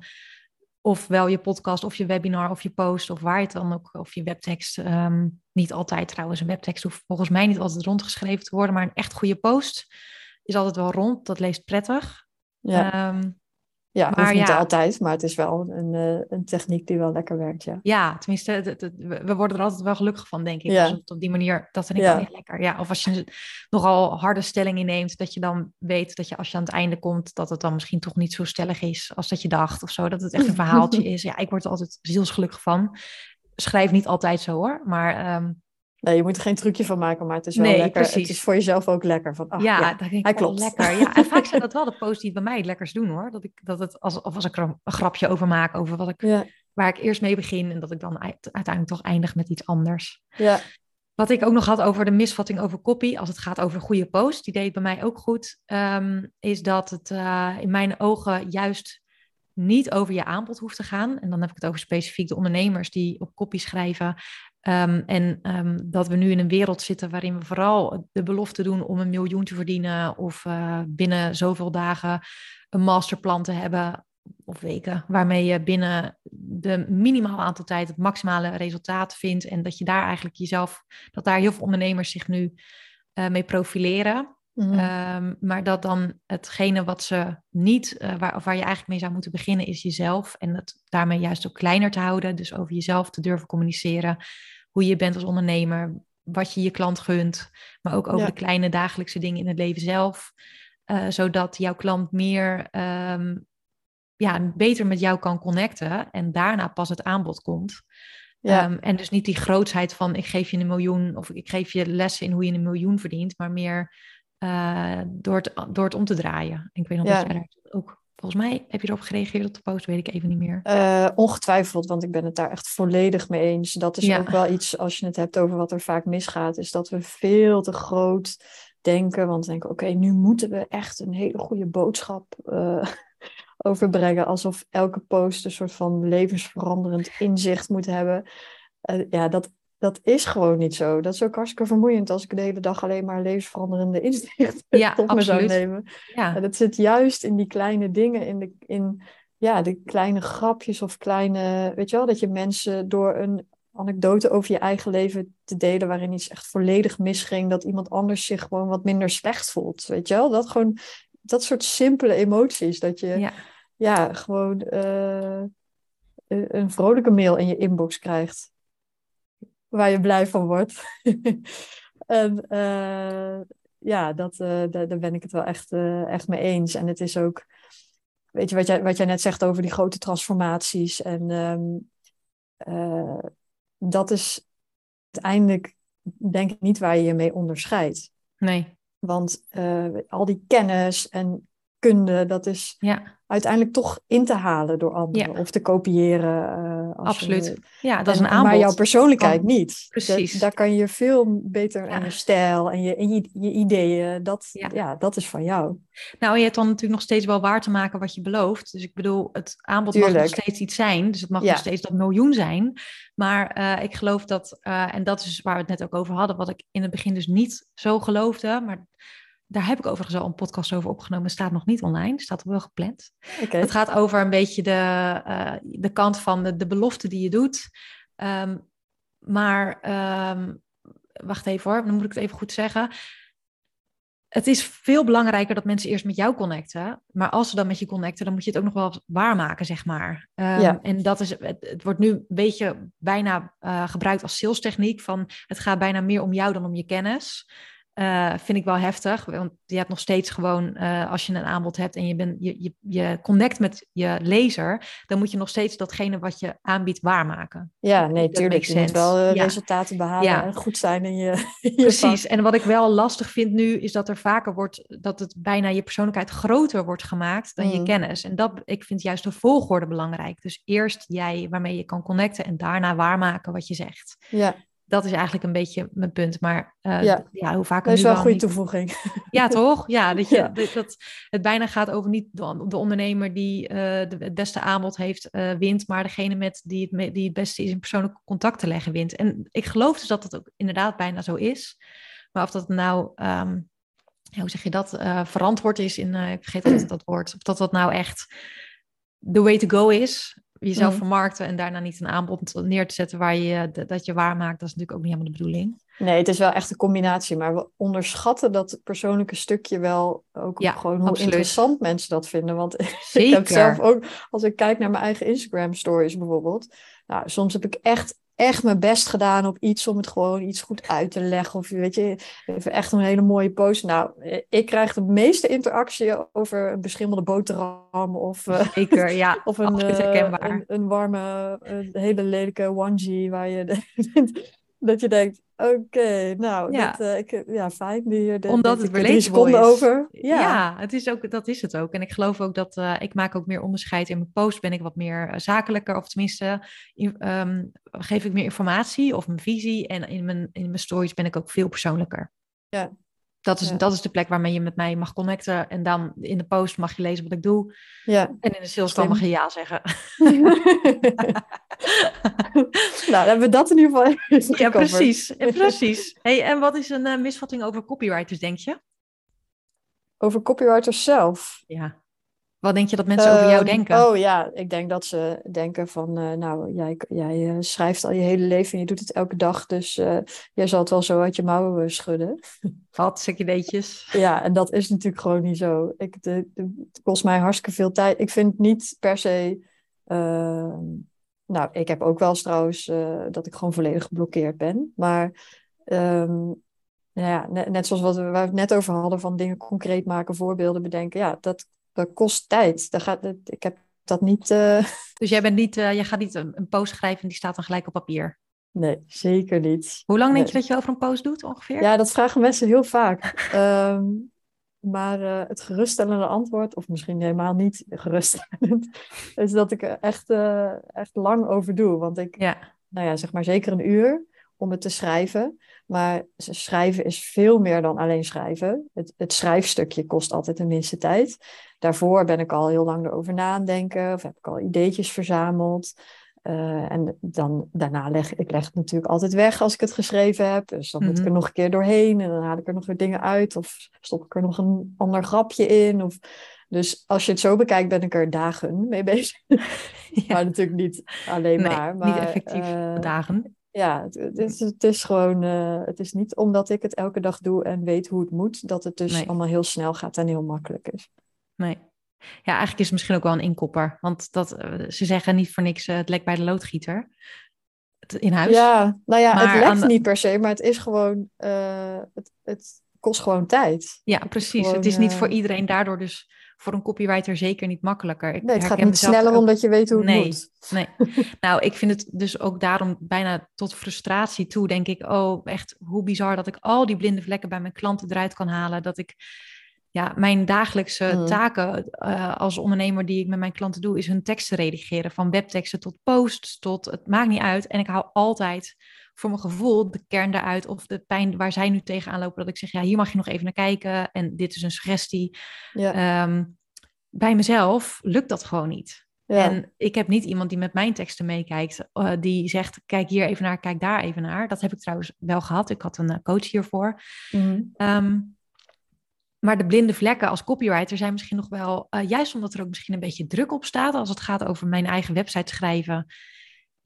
[SPEAKER 1] ofwel je podcast of je webinar of je post of waar je het dan ook, of je webtekst. Um, niet altijd trouwens, een webtekst hoeft volgens mij niet altijd rondgeschreven te worden, maar een echt goede post is altijd wel rond. Dat leest prettig.
[SPEAKER 2] Ja. Um, ja, maar niet ja, altijd, maar het is wel een, uh, een techniek die wel lekker werkt, ja.
[SPEAKER 1] Ja, tenminste, het, het, we worden er altijd wel gelukkig van, denk ik. Ja. Het op die manier, dat vind ik wel lekker. Ja, of als je nogal harde stelling inneemt, dat je dan weet dat je als je aan het einde komt, dat het dan misschien toch niet zo stellig is als dat je dacht of zo. Dat het echt een verhaaltje is. Ja, ik word er altijd zielsgelukkig van. Schrijf niet altijd zo hoor, maar... Um,
[SPEAKER 2] Nee, je moet er geen trucje van maken, maar het is wel nee, lekker. Precies. Het is voor jezelf ook lekker. Van, ach,
[SPEAKER 1] ja,
[SPEAKER 2] ja,
[SPEAKER 1] dat denk ik
[SPEAKER 2] hij
[SPEAKER 1] klopt. lekker. Ja, en vaak zijn dat wel de posts die bij mij het lekkers doen hoor. Dat ik dat het als, of als ik er een grapje over maak over wat ik, ja. waar ik eerst mee begin en dat ik dan uiteindelijk toch eindig met iets anders.
[SPEAKER 2] Ja.
[SPEAKER 1] Wat ik ook nog had over de misvatting over copy, als het gaat over goede post, die deed bij mij ook goed, um, is dat het uh, in mijn ogen juist niet over je aanbod hoeft te gaan. En dan heb ik het over specifiek de ondernemers die op copy schrijven. Um, en um, dat we nu in een wereld zitten waarin we vooral de belofte doen om een miljoen te verdienen of uh, binnen zoveel dagen een masterplan te hebben of weken, waarmee je binnen de minimaal aantal tijd het maximale resultaat vindt en dat je daar eigenlijk jezelf, dat daar heel veel ondernemers zich nu uh, mee profileren. Mm-hmm. Um, maar dat dan hetgene wat ze niet, uh, waar, of waar je eigenlijk mee zou moeten beginnen, is jezelf. En het daarmee juist ook kleiner te houden. Dus over jezelf te durven communiceren. Hoe je bent als ondernemer. Wat je je klant gunt. Maar ook over ja. de kleine dagelijkse dingen in het leven zelf. Uh, zodat jouw klant meer, um, ja, beter met jou kan connecten. En daarna pas het aanbod komt. Ja. Um, en dus niet die grootsheid van ik geef je een miljoen. Of ik geef je lessen in hoe je een miljoen verdient. Maar meer uh, door, het, door het om te draaien. Ik weet nog ja. dat jij daar ook, volgens mij heb je erop gereageerd op de post, weet ik even niet meer.
[SPEAKER 2] Uh, ongetwijfeld, want ik ben het daar echt volledig mee eens. Dat is ja. ook wel iets, als je het hebt over wat er vaak misgaat, is dat we veel te groot denken. Want we denken, oké, okay, nu moeten we echt een hele goede boodschap uh, overbrengen. Alsof elke post een soort van levensveranderend inzicht moet hebben. ja, dat dat is gewoon niet zo. Dat is ook hartstikke vermoeiend als ik de hele dag alleen maar levensveranderende inzichten
[SPEAKER 1] ja,
[SPEAKER 2] tot me zou nemen.
[SPEAKER 1] Ja.
[SPEAKER 2] En dat zit juist in die kleine dingen, in, de, in ja, de kleine grapjes of kleine, weet je wel, dat je mensen door een anekdote over je eigen leven te delen waarin iets echt volledig misging, dat iemand anders zich gewoon wat minder slecht voelt. Weet je wel? Dat gewoon dat soort simpele emoties. Dat je ja, ja gewoon uh, een vrolijke mail in je inbox krijgt. Waar je blij van wordt. en uh, ja, dat, uh, daar, daar, ben ik het wel echt, echt mee eens. En het is ook, weet je, wat jij, wat jij net zegt over die grote transformaties. En um, dat is uiteindelijk, denk ik, niet waar je je mee onderscheidt.
[SPEAKER 1] Nee.
[SPEAKER 2] Want al die kennis en kunde, dat is
[SPEAKER 1] ja.
[SPEAKER 2] uiteindelijk toch in te halen door anderen of te kopiëren.
[SPEAKER 1] Uh, Absoluut. ja, dat is een aanbod.
[SPEAKER 2] Maar jouw persoonlijkheid niet.
[SPEAKER 1] Precies.
[SPEAKER 2] Dat, daar kan je veel beter aan je stijl en je, en je, je ideeën, dat, ja. dat is van jou.
[SPEAKER 1] Nou, je hebt dan natuurlijk nog steeds wel waar te maken wat je belooft. Dus ik bedoel, het aanbod mag nog steeds iets zijn. Dus het mag nog steeds dat miljoen zijn. Maar uh, ik geloof dat, uh, en dat is waar we het net ook over hadden, wat ik in het begin dus niet zo geloofde, maar daar heb ik overigens al een podcast over opgenomen. Staat nog niet online, staat wel gepland.
[SPEAKER 2] Okay.
[SPEAKER 1] Het gaat over een beetje de, uh, de kant van de, de belofte die je doet. Um, maar um, wacht even hoor, dan moet ik het even goed zeggen. Het is veel belangrijker dat mensen eerst met jou connecten. Maar als ze dan met je connecten, dan moet je het ook nog wel waarmaken, zeg maar. Um, ja. En dat is, het, het, wordt nu een beetje bijna uh, gebruikt als sales techniek. Van het gaat bijna meer om jou dan om je kennis. Uh, vind ik wel heftig. Want je hebt nog steeds gewoon, uh, als je een aanbod hebt en je, bent je, je, je connect met je lezer, dan moet je nog steeds datgene wat je aanbiedt waarmaken.
[SPEAKER 2] Ja, nee, tuurlijk. Je moet wel uh, ja. resultaten behalen ja. en goed zijn in je. In je
[SPEAKER 1] Precies. Vak. En wat ik wel lastig vind nu, is dat er vaker wordt, dat het bijna je persoonlijkheid groter wordt gemaakt dan mm. je kennis. En dat, ik vind juist de volgorde belangrijk. Dus eerst jij waarmee je kan connecten en daarna waarmaken wat je zegt.
[SPEAKER 2] Ja
[SPEAKER 1] dat is eigenlijk een beetje mijn punt. Maar uh, ja. ja. hoe vaak...
[SPEAKER 2] Dat is wel een goede niet... toevoeging.
[SPEAKER 1] Ja, toch? Ja, dat, je, ja. Dat, dat, het bijna gaat over niet de, de ondernemer die uh, de, het beste aanbod heeft, uh, wint, maar degene met die, het, die het beste is in persoonlijke contact te leggen, wint. En ik geloof dus dat het ook inderdaad bijna zo is. Maar of dat nou... Um, hoe zeg je dat? verantwoord is in... ik vergeet altijd dat woord. Of dat dat nou echt the way to go is jezelf mm. vermarkten en daarna niet een aanbod neer te zetten waar je dat je waarmaakt, dat is natuurlijk ook niet helemaal de bedoeling.
[SPEAKER 2] Nee, het is wel echt een combinatie, maar we onderschatten dat persoonlijke stukje wel ook ja, gewoon hoe absoluut. interessant mensen dat vinden. Want
[SPEAKER 1] Zeker.
[SPEAKER 2] ik heb zelf ook, als ik kijk naar mijn eigen Instagram stories bijvoorbeeld, nou, soms heb ik echt echt mijn best gedaan op iets om het gewoon iets goed uit te leggen. Of weet je, even echt een hele mooie post. Nou, ik krijg de meeste interactie over een beschimmelde boterham of,
[SPEAKER 1] uh, Zeker, ja,
[SPEAKER 2] of een, uh, een, een, warme, een hele lelijke onesie waar je dat je denkt, Oké, nou, ja. Dat, uh, ik, ja, fijn. Die, de,
[SPEAKER 1] Omdat het
[SPEAKER 2] seconden is. over.
[SPEAKER 1] Ja. ja, het is ook, dat is het ook. En ik geloof ook dat uh, ik maak ook meer onderscheid. In mijn post ben ik wat meer uh, zakelijker. Of tenminste, in, um, geef ik meer informatie of mijn visie. En in mijn, in mijn stories ben ik ook veel persoonlijker.
[SPEAKER 2] Ja.
[SPEAKER 1] Dat is, ja. dat is de plek waarmee je met mij mag connecten. En dan in de post mag je lezen wat ik doe.
[SPEAKER 2] Ja.
[SPEAKER 1] En in de sales mag je ja zeggen.
[SPEAKER 2] nou, dan hebben we dat in ieder geval
[SPEAKER 1] Ja, precies. precies. Hey, en wat is een uh, misvatting over copywriters, denk je?
[SPEAKER 2] Over copywriters zelf?
[SPEAKER 1] Ja. Wat denk je dat mensen over jou
[SPEAKER 2] Ehm,
[SPEAKER 1] denken?
[SPEAKER 2] Oh ja, ik denk dat ze denken van, eh, nou, jij, jij eh, schrijft al je hele leven en je doet het elke dag, dus eh, jij zal het wel zo uit je mouwen schudden.
[SPEAKER 1] Hartstikke ideetjes.
[SPEAKER 2] Ja, en dat is natuurlijk gewoon niet zo. Ik, de, de- het kost mij hartstikke veel tijd. Ik vind niet per se. ehm, nou, ik heb ook wel eens trouwens dat ik gewoon volledig geblokkeerd ben. Maar ehm, nou ja, net, net zoals wat we, waar we het net over hadden, van dingen concreet maken, voorbeelden bedenken. Ja, dat, dat kost tijd. Dat gaat, ik heb dat niet. eh,
[SPEAKER 1] Dus jij, bent niet, eh, jij gaat niet een, een post schrijven en die staat dan gelijk op papier.
[SPEAKER 2] nee, zeker niet.
[SPEAKER 1] Hoe lang denk je dat je over een post doet ongeveer?
[SPEAKER 2] Ja, dat vragen mensen heel vaak. Ehm, maar eh, het geruststellende antwoord, of misschien helemaal niet geruststellend, is dat ik er echt, echt lang over doe. Want ik,
[SPEAKER 1] Ja.
[SPEAKER 2] nou ja, zeg maar zeker een uur om het te schrijven. Maar schrijven is veel meer dan alleen schrijven. Het, het schrijfstukje kost altijd de minste tijd. Daarvoor ben ik al heel lang erover nadenken, of heb ik al ideetjes verzameld. Eh, en dan, daarna leg ik leg het natuurlijk altijd weg als ik het geschreven heb. Dus dan moet ik
[SPEAKER 1] Mhm.
[SPEAKER 2] er nog een keer doorheen en dan haal ik er nog weer dingen uit. Of stop ik er nog een ander grapje in. Of... Dus als je het zo bekijkt, ben ik er dagen mee bezig.
[SPEAKER 1] Ja.
[SPEAKER 2] Maar natuurlijk niet alleen
[SPEAKER 1] Nee,
[SPEAKER 2] maar.
[SPEAKER 1] niet
[SPEAKER 2] maar,
[SPEAKER 1] effectief
[SPEAKER 2] eh,
[SPEAKER 1] dagen.
[SPEAKER 2] Ja, het, het, is, het is gewoon, eh, het is niet omdat ik het elke dag doe en weet hoe het moet, dat het dus
[SPEAKER 1] Nee.
[SPEAKER 2] allemaal heel snel gaat en heel makkelijk is.
[SPEAKER 1] Nee. Ja, eigenlijk is het misschien ook wel een inkopper. Want dat, eh, ze zeggen niet voor niks, eh, het lekt bij de loodgieter. In huis.
[SPEAKER 2] Ja, nou ja,
[SPEAKER 1] Maar
[SPEAKER 2] het lekt
[SPEAKER 1] de-
[SPEAKER 2] niet per se, maar het is gewoon, het, het kost gewoon tijd.
[SPEAKER 1] Ja, precies.
[SPEAKER 2] gewoon,
[SPEAKER 1] het is niet voor iedereen daardoor dus voor een copywriter zeker niet makkelijker. Ik
[SPEAKER 2] Nee, het gaat niet sneller
[SPEAKER 1] ook-
[SPEAKER 2] omdat je weet hoe het
[SPEAKER 1] Nee.
[SPEAKER 2] moet.
[SPEAKER 1] Nee. nou, ik vind het dus ook daarom bijna tot frustratie toe. Denk ik, oh, echt hoe bizar dat ik al die blinde vlekken bij mijn klanten eruit kan halen. Dat ik ja, mijn dagelijkse
[SPEAKER 2] Mm.
[SPEAKER 1] taken eh, als ondernemer die ik met mijn klanten doe, is hun teksten redigeren. Van webteksten tot posts, tot het maakt niet uit. En ik hou altijd voor mijn gevoel de kern eruit of de pijn waar zij nu tegenaan lopen. Dat ik zeg, ja, hier mag je nog even naar kijken. En dit is een suggestie.
[SPEAKER 2] Ja,
[SPEAKER 1] Ehm, bij mezelf lukt dat gewoon niet.
[SPEAKER 2] ja.
[SPEAKER 1] En ik heb niet iemand die met mijn teksten meekijkt, eh, die zegt: kijk hier even naar, kijk daar even naar. Dat heb ik trouwens wel gehad. Ik had een eh, coach hiervoor.
[SPEAKER 2] Mhm.
[SPEAKER 1] Ehm, maar de blinde vlekken als copywriter zijn misschien nog wel, eh, juist omdat er ook misschien een beetje druk op staat als het gaat over mijn eigen website schrijven.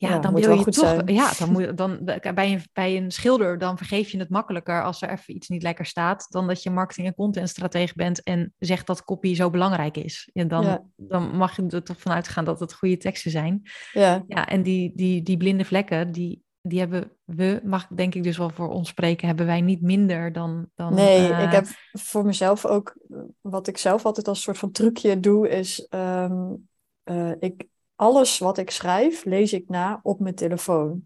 [SPEAKER 1] Ja, dan
[SPEAKER 2] moet
[SPEAKER 1] wil je
[SPEAKER 2] goed
[SPEAKER 1] toch.
[SPEAKER 2] zijn.
[SPEAKER 1] Ja, dan moet dan bij een, bij een schilder, dan vergeef je het makkelijker als er even iets niet lekker staat, dan dat je marketing- en contentstratege bent en zegt dat copy zo belangrijk is. En dan,
[SPEAKER 2] Ja.
[SPEAKER 1] dan mag je er toch vanuit gaan dat het goede teksten zijn.
[SPEAKER 2] ja.
[SPEAKER 1] Ja, en die, die, die blinde vlekken, die, die hebben we, mag denk ik dus wel voor ons spreken, hebben wij niet minder dan. dan
[SPEAKER 2] Nee,
[SPEAKER 1] eh,
[SPEAKER 2] ik heb voor mezelf ook, wat ik zelf altijd als soort van trucje doe, is ehm, eh, ik, alles wat ik schrijf, lees ik na op mijn telefoon.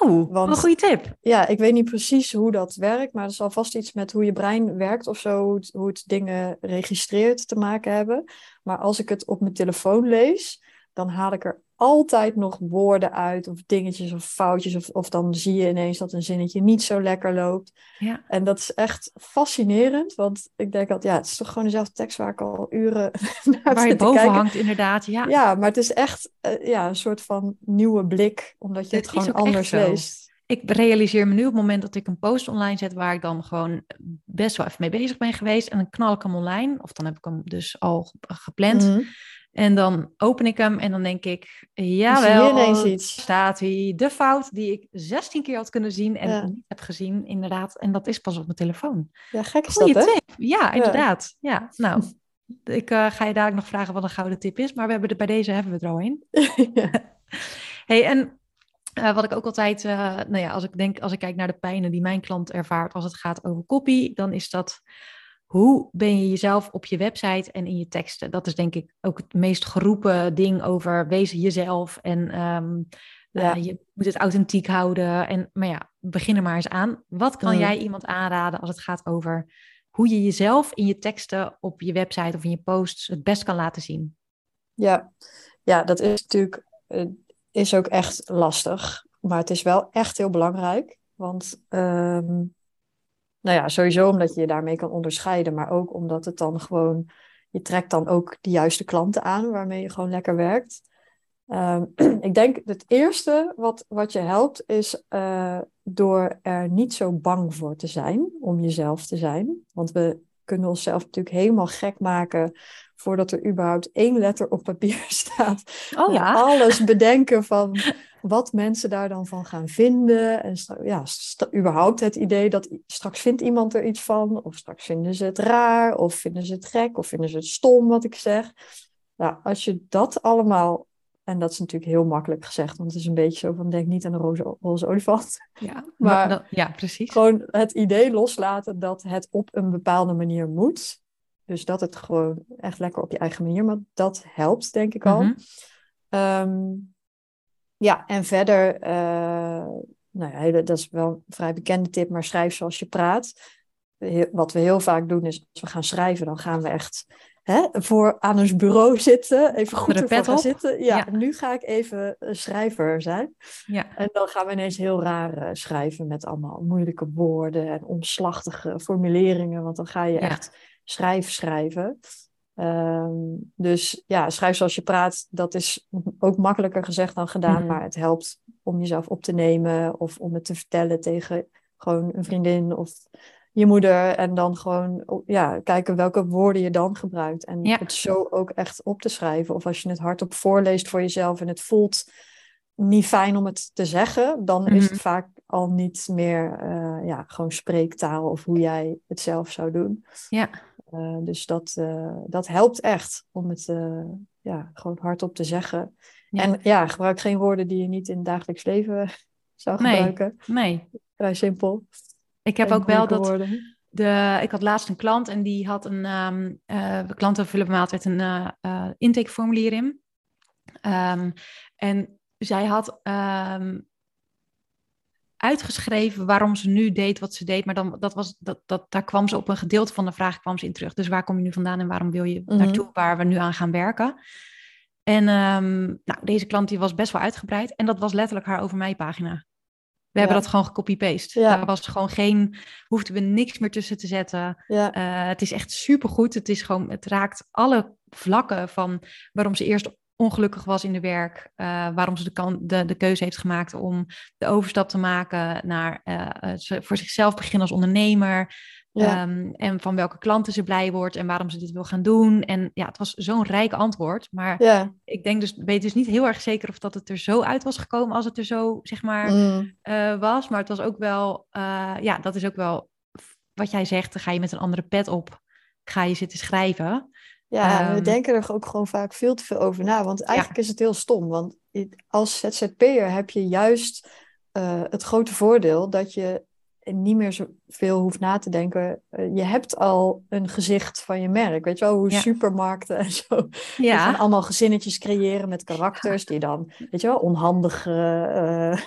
[SPEAKER 1] Oh,
[SPEAKER 2] want-
[SPEAKER 1] een goede tip.
[SPEAKER 2] Ja, ik weet niet precies hoe dat werkt, maar er zal vast iets met hoe je brein werkt of zo, hoe het, hoe het dingen registreert te maken hebben. Maar als ik het op mijn telefoon lees, dan haal ik er altijd nog woorden uit of dingetjes of foutjes. Of, of dan zie je ineens dat een zinnetje niet zo lekker loopt.
[SPEAKER 1] Ja.
[SPEAKER 2] En dat is echt fascinerend, want ik denk dat ja, het is toch gewoon dezelfde tekst waar ik al uren naar
[SPEAKER 1] Waar je boven
[SPEAKER 2] kijken.
[SPEAKER 1] hangt, inderdaad. Ja,
[SPEAKER 2] Ja, maar het is echt eh, ja, een soort van nieuwe blik, omdat je
[SPEAKER 1] Het
[SPEAKER 2] gewoon anders leest.
[SPEAKER 1] ik realiseer me nu op het moment dat ik een post online zet waar ik dan gewoon best wel even mee bezig ben geweest. En dan knal ik hem online, of dan heb ik hem dus al ge- gepland.
[SPEAKER 2] Mhm.
[SPEAKER 1] En dan open ik hem en dan denk ik, jawel, staat hij. De fout die ik 16 keer had kunnen zien en
[SPEAKER 2] Ja.
[SPEAKER 1] niet heb gezien, inderdaad. En dat is pas op mijn telefoon.
[SPEAKER 2] Ja, gek is
[SPEAKER 1] Goeie
[SPEAKER 2] dat, hè?
[SPEAKER 1] tip. Ja, inderdaad. Ja, nou, ik eh, ga je dadelijk nog vragen wat een gouden tip is, maar we hebben er, bij deze hebben we er al een. Hey, en eh, wat ik ook altijd, eh, nou ja, als ik denk, als ik kijk naar de pijnen die mijn klant ervaart als het gaat over copy, dan is dat hoe ben je jezelf op je website en in je teksten? Dat is denk ik ook het meest geroepen ding over wees jezelf en ehm, eh,
[SPEAKER 2] Ja.
[SPEAKER 1] je moet het authentiek houden. En, maar ja, begin er maar eens aan. Wat kan
[SPEAKER 2] Mm.
[SPEAKER 1] jij iemand aanraden als het gaat over hoe je jezelf in je teksten op je website of in je posts het best kan laten zien?
[SPEAKER 2] Ja. ja, dat is natuurlijk eh, is ook echt lastig. Maar het is wel echt heel belangrijk. Want ehm, nou ja, sowieso omdat je je daarmee kan onderscheiden. Maar ook omdat het dan gewoon... Je trekt dan ook de juiste klanten aan waarmee je gewoon lekker werkt. Ehm, ik denk het eerste wat, wat je helpt is eh, door er niet zo bang voor te zijn om jezelf te zijn. Want we kunnen onszelf natuurlijk helemaal gek maken voordat er überhaupt één letter op papier staat.
[SPEAKER 1] Oh ja,
[SPEAKER 2] Alles bedenken van wat mensen daar dan van gaan vinden. En ja, überhaupt het idee dat straks vindt iemand er iets van. Of straks vinden ze het raar. Of vinden ze het gek. Of vinden ze het stom wat ik zeg. Nou, als je dat allemaal... En dat is natuurlijk heel makkelijk gezegd. Want het is een beetje zo van denk niet aan een roze, roze olifant.
[SPEAKER 1] ja, maar,
[SPEAKER 2] maar-
[SPEAKER 1] ja precies.
[SPEAKER 2] Gewoon het idee loslaten dat het op een bepaalde manier moet. Dus dat het gewoon echt lekker op je eigen manier. Maar dat helpt denk ik al.
[SPEAKER 1] Mhm.
[SPEAKER 2] Ehm, ja, en verder, eh, nou ja, dat is wel een vrij bekende tip, maar schrijf zoals je praat. Heel- wat we heel vaak doen is, als we gaan schrijven, dan gaan we echt hè, voor aan ons bureau zitten, even goed
[SPEAKER 1] pet
[SPEAKER 2] gaan
[SPEAKER 1] op.
[SPEAKER 2] zitten. Ja,
[SPEAKER 1] Ja.
[SPEAKER 2] nu ga ik even schrijver zijn.
[SPEAKER 1] Ja.
[SPEAKER 2] En dan gaan we ineens heel raar eh, schrijven met allemaal moeilijke woorden en omslachtige formuleringen, want dan ga je
[SPEAKER 1] Ja.
[SPEAKER 2] echt schrijf schrijven. Ehm, dus ja, schrijf zoals je praat, dat is ook makkelijker gezegd dan gedaan,
[SPEAKER 1] Mhm.
[SPEAKER 2] maar het helpt om jezelf op te nemen of om het te vertellen tegen gewoon een vriendin of je moeder en dan gewoon o- ja, kijken welke woorden je dan gebruikt en
[SPEAKER 1] Ja.
[SPEAKER 2] het zo ook echt op te schrijven of als je het hardop voorleest voor jezelf en het voelt niet fijn om het te zeggen, dan is
[SPEAKER 1] Mhm.
[SPEAKER 2] het vaak al niet meer eh, ja, gewoon spreektaal of hoe jij het zelf zou doen.
[SPEAKER 1] Ja.
[SPEAKER 2] Eh, dus dat, eh, dat helpt echt om het eh, ja, gewoon hardop te zeggen.
[SPEAKER 1] Ja.
[SPEAKER 2] En ja, gebruik geen woorden die je niet in het dagelijks leven zou gebruiken.
[SPEAKER 1] Nee.
[SPEAKER 2] Vrij simpel.
[SPEAKER 1] Ik heb ook wel dat
[SPEAKER 2] woorden.
[SPEAKER 1] de, ik had laatst een klant en die had een, eh klanten vullen bij altijd een intakeformulier in. Ehm, en zij had ehm, uitgeschreven waarom ze nu deed wat ze deed, maar dan, dat was, dat, dat, daar kwam ze op een gedeelte van de vraag kwam ze in terug. Dus waar kom je nu vandaan en waarom wil je
[SPEAKER 2] Mhm.
[SPEAKER 1] naartoe waar we nu aan gaan werken? En ehm, nou, deze klant die was best wel uitgebreid en dat was letterlijk haar over mij pagina. We hebben dat gewoon gecopy-paste.
[SPEAKER 2] Ja.
[SPEAKER 1] Daar was gewoon geen, hoefden we niks meer tussen te zetten.
[SPEAKER 2] Ja,
[SPEAKER 1] Eh, het is echt supergoed. Het is gewoon, het raakt alle vlakken van waarom ze eerst ongelukkig was in de werk, eh, waarom ze de, kan, de, de keuze heeft gemaakt om de overstap te maken naar ze voor zichzelf beginnen als ondernemer.
[SPEAKER 2] ja,
[SPEAKER 1] Ehm, en van welke klanten ze blij wordt en waarom ze dit wil gaan doen. En ja, het was zo'n rijk antwoord. Maar
[SPEAKER 2] ja.
[SPEAKER 1] ik denk dus, weet dus niet heel erg zeker of dat het er zo uit was gekomen als het er zo, zeg maar,
[SPEAKER 2] Mm,
[SPEAKER 1] was. Maar het was ook wel, ja, dat is ook wel wat jij zegt. Dan ga je met een andere pet op, ga je zitten schrijven.
[SPEAKER 2] Ja, we
[SPEAKER 1] Ehm,
[SPEAKER 2] denken er ook gewoon vaak veel te veel over na. Want eigenlijk is het heel stom. Want als ZZP'er heb je juist eh, het grote voordeel dat je niet meer zoveel hoeft na te denken. Eh, je hebt al een gezicht van je merk. Weet je wel, hoe
[SPEAKER 1] Ja.
[SPEAKER 2] supermarkten en zo.
[SPEAKER 1] Ja,
[SPEAKER 2] gaan allemaal gezinnetjes creëren met karakters die dan, weet je wel, onhandige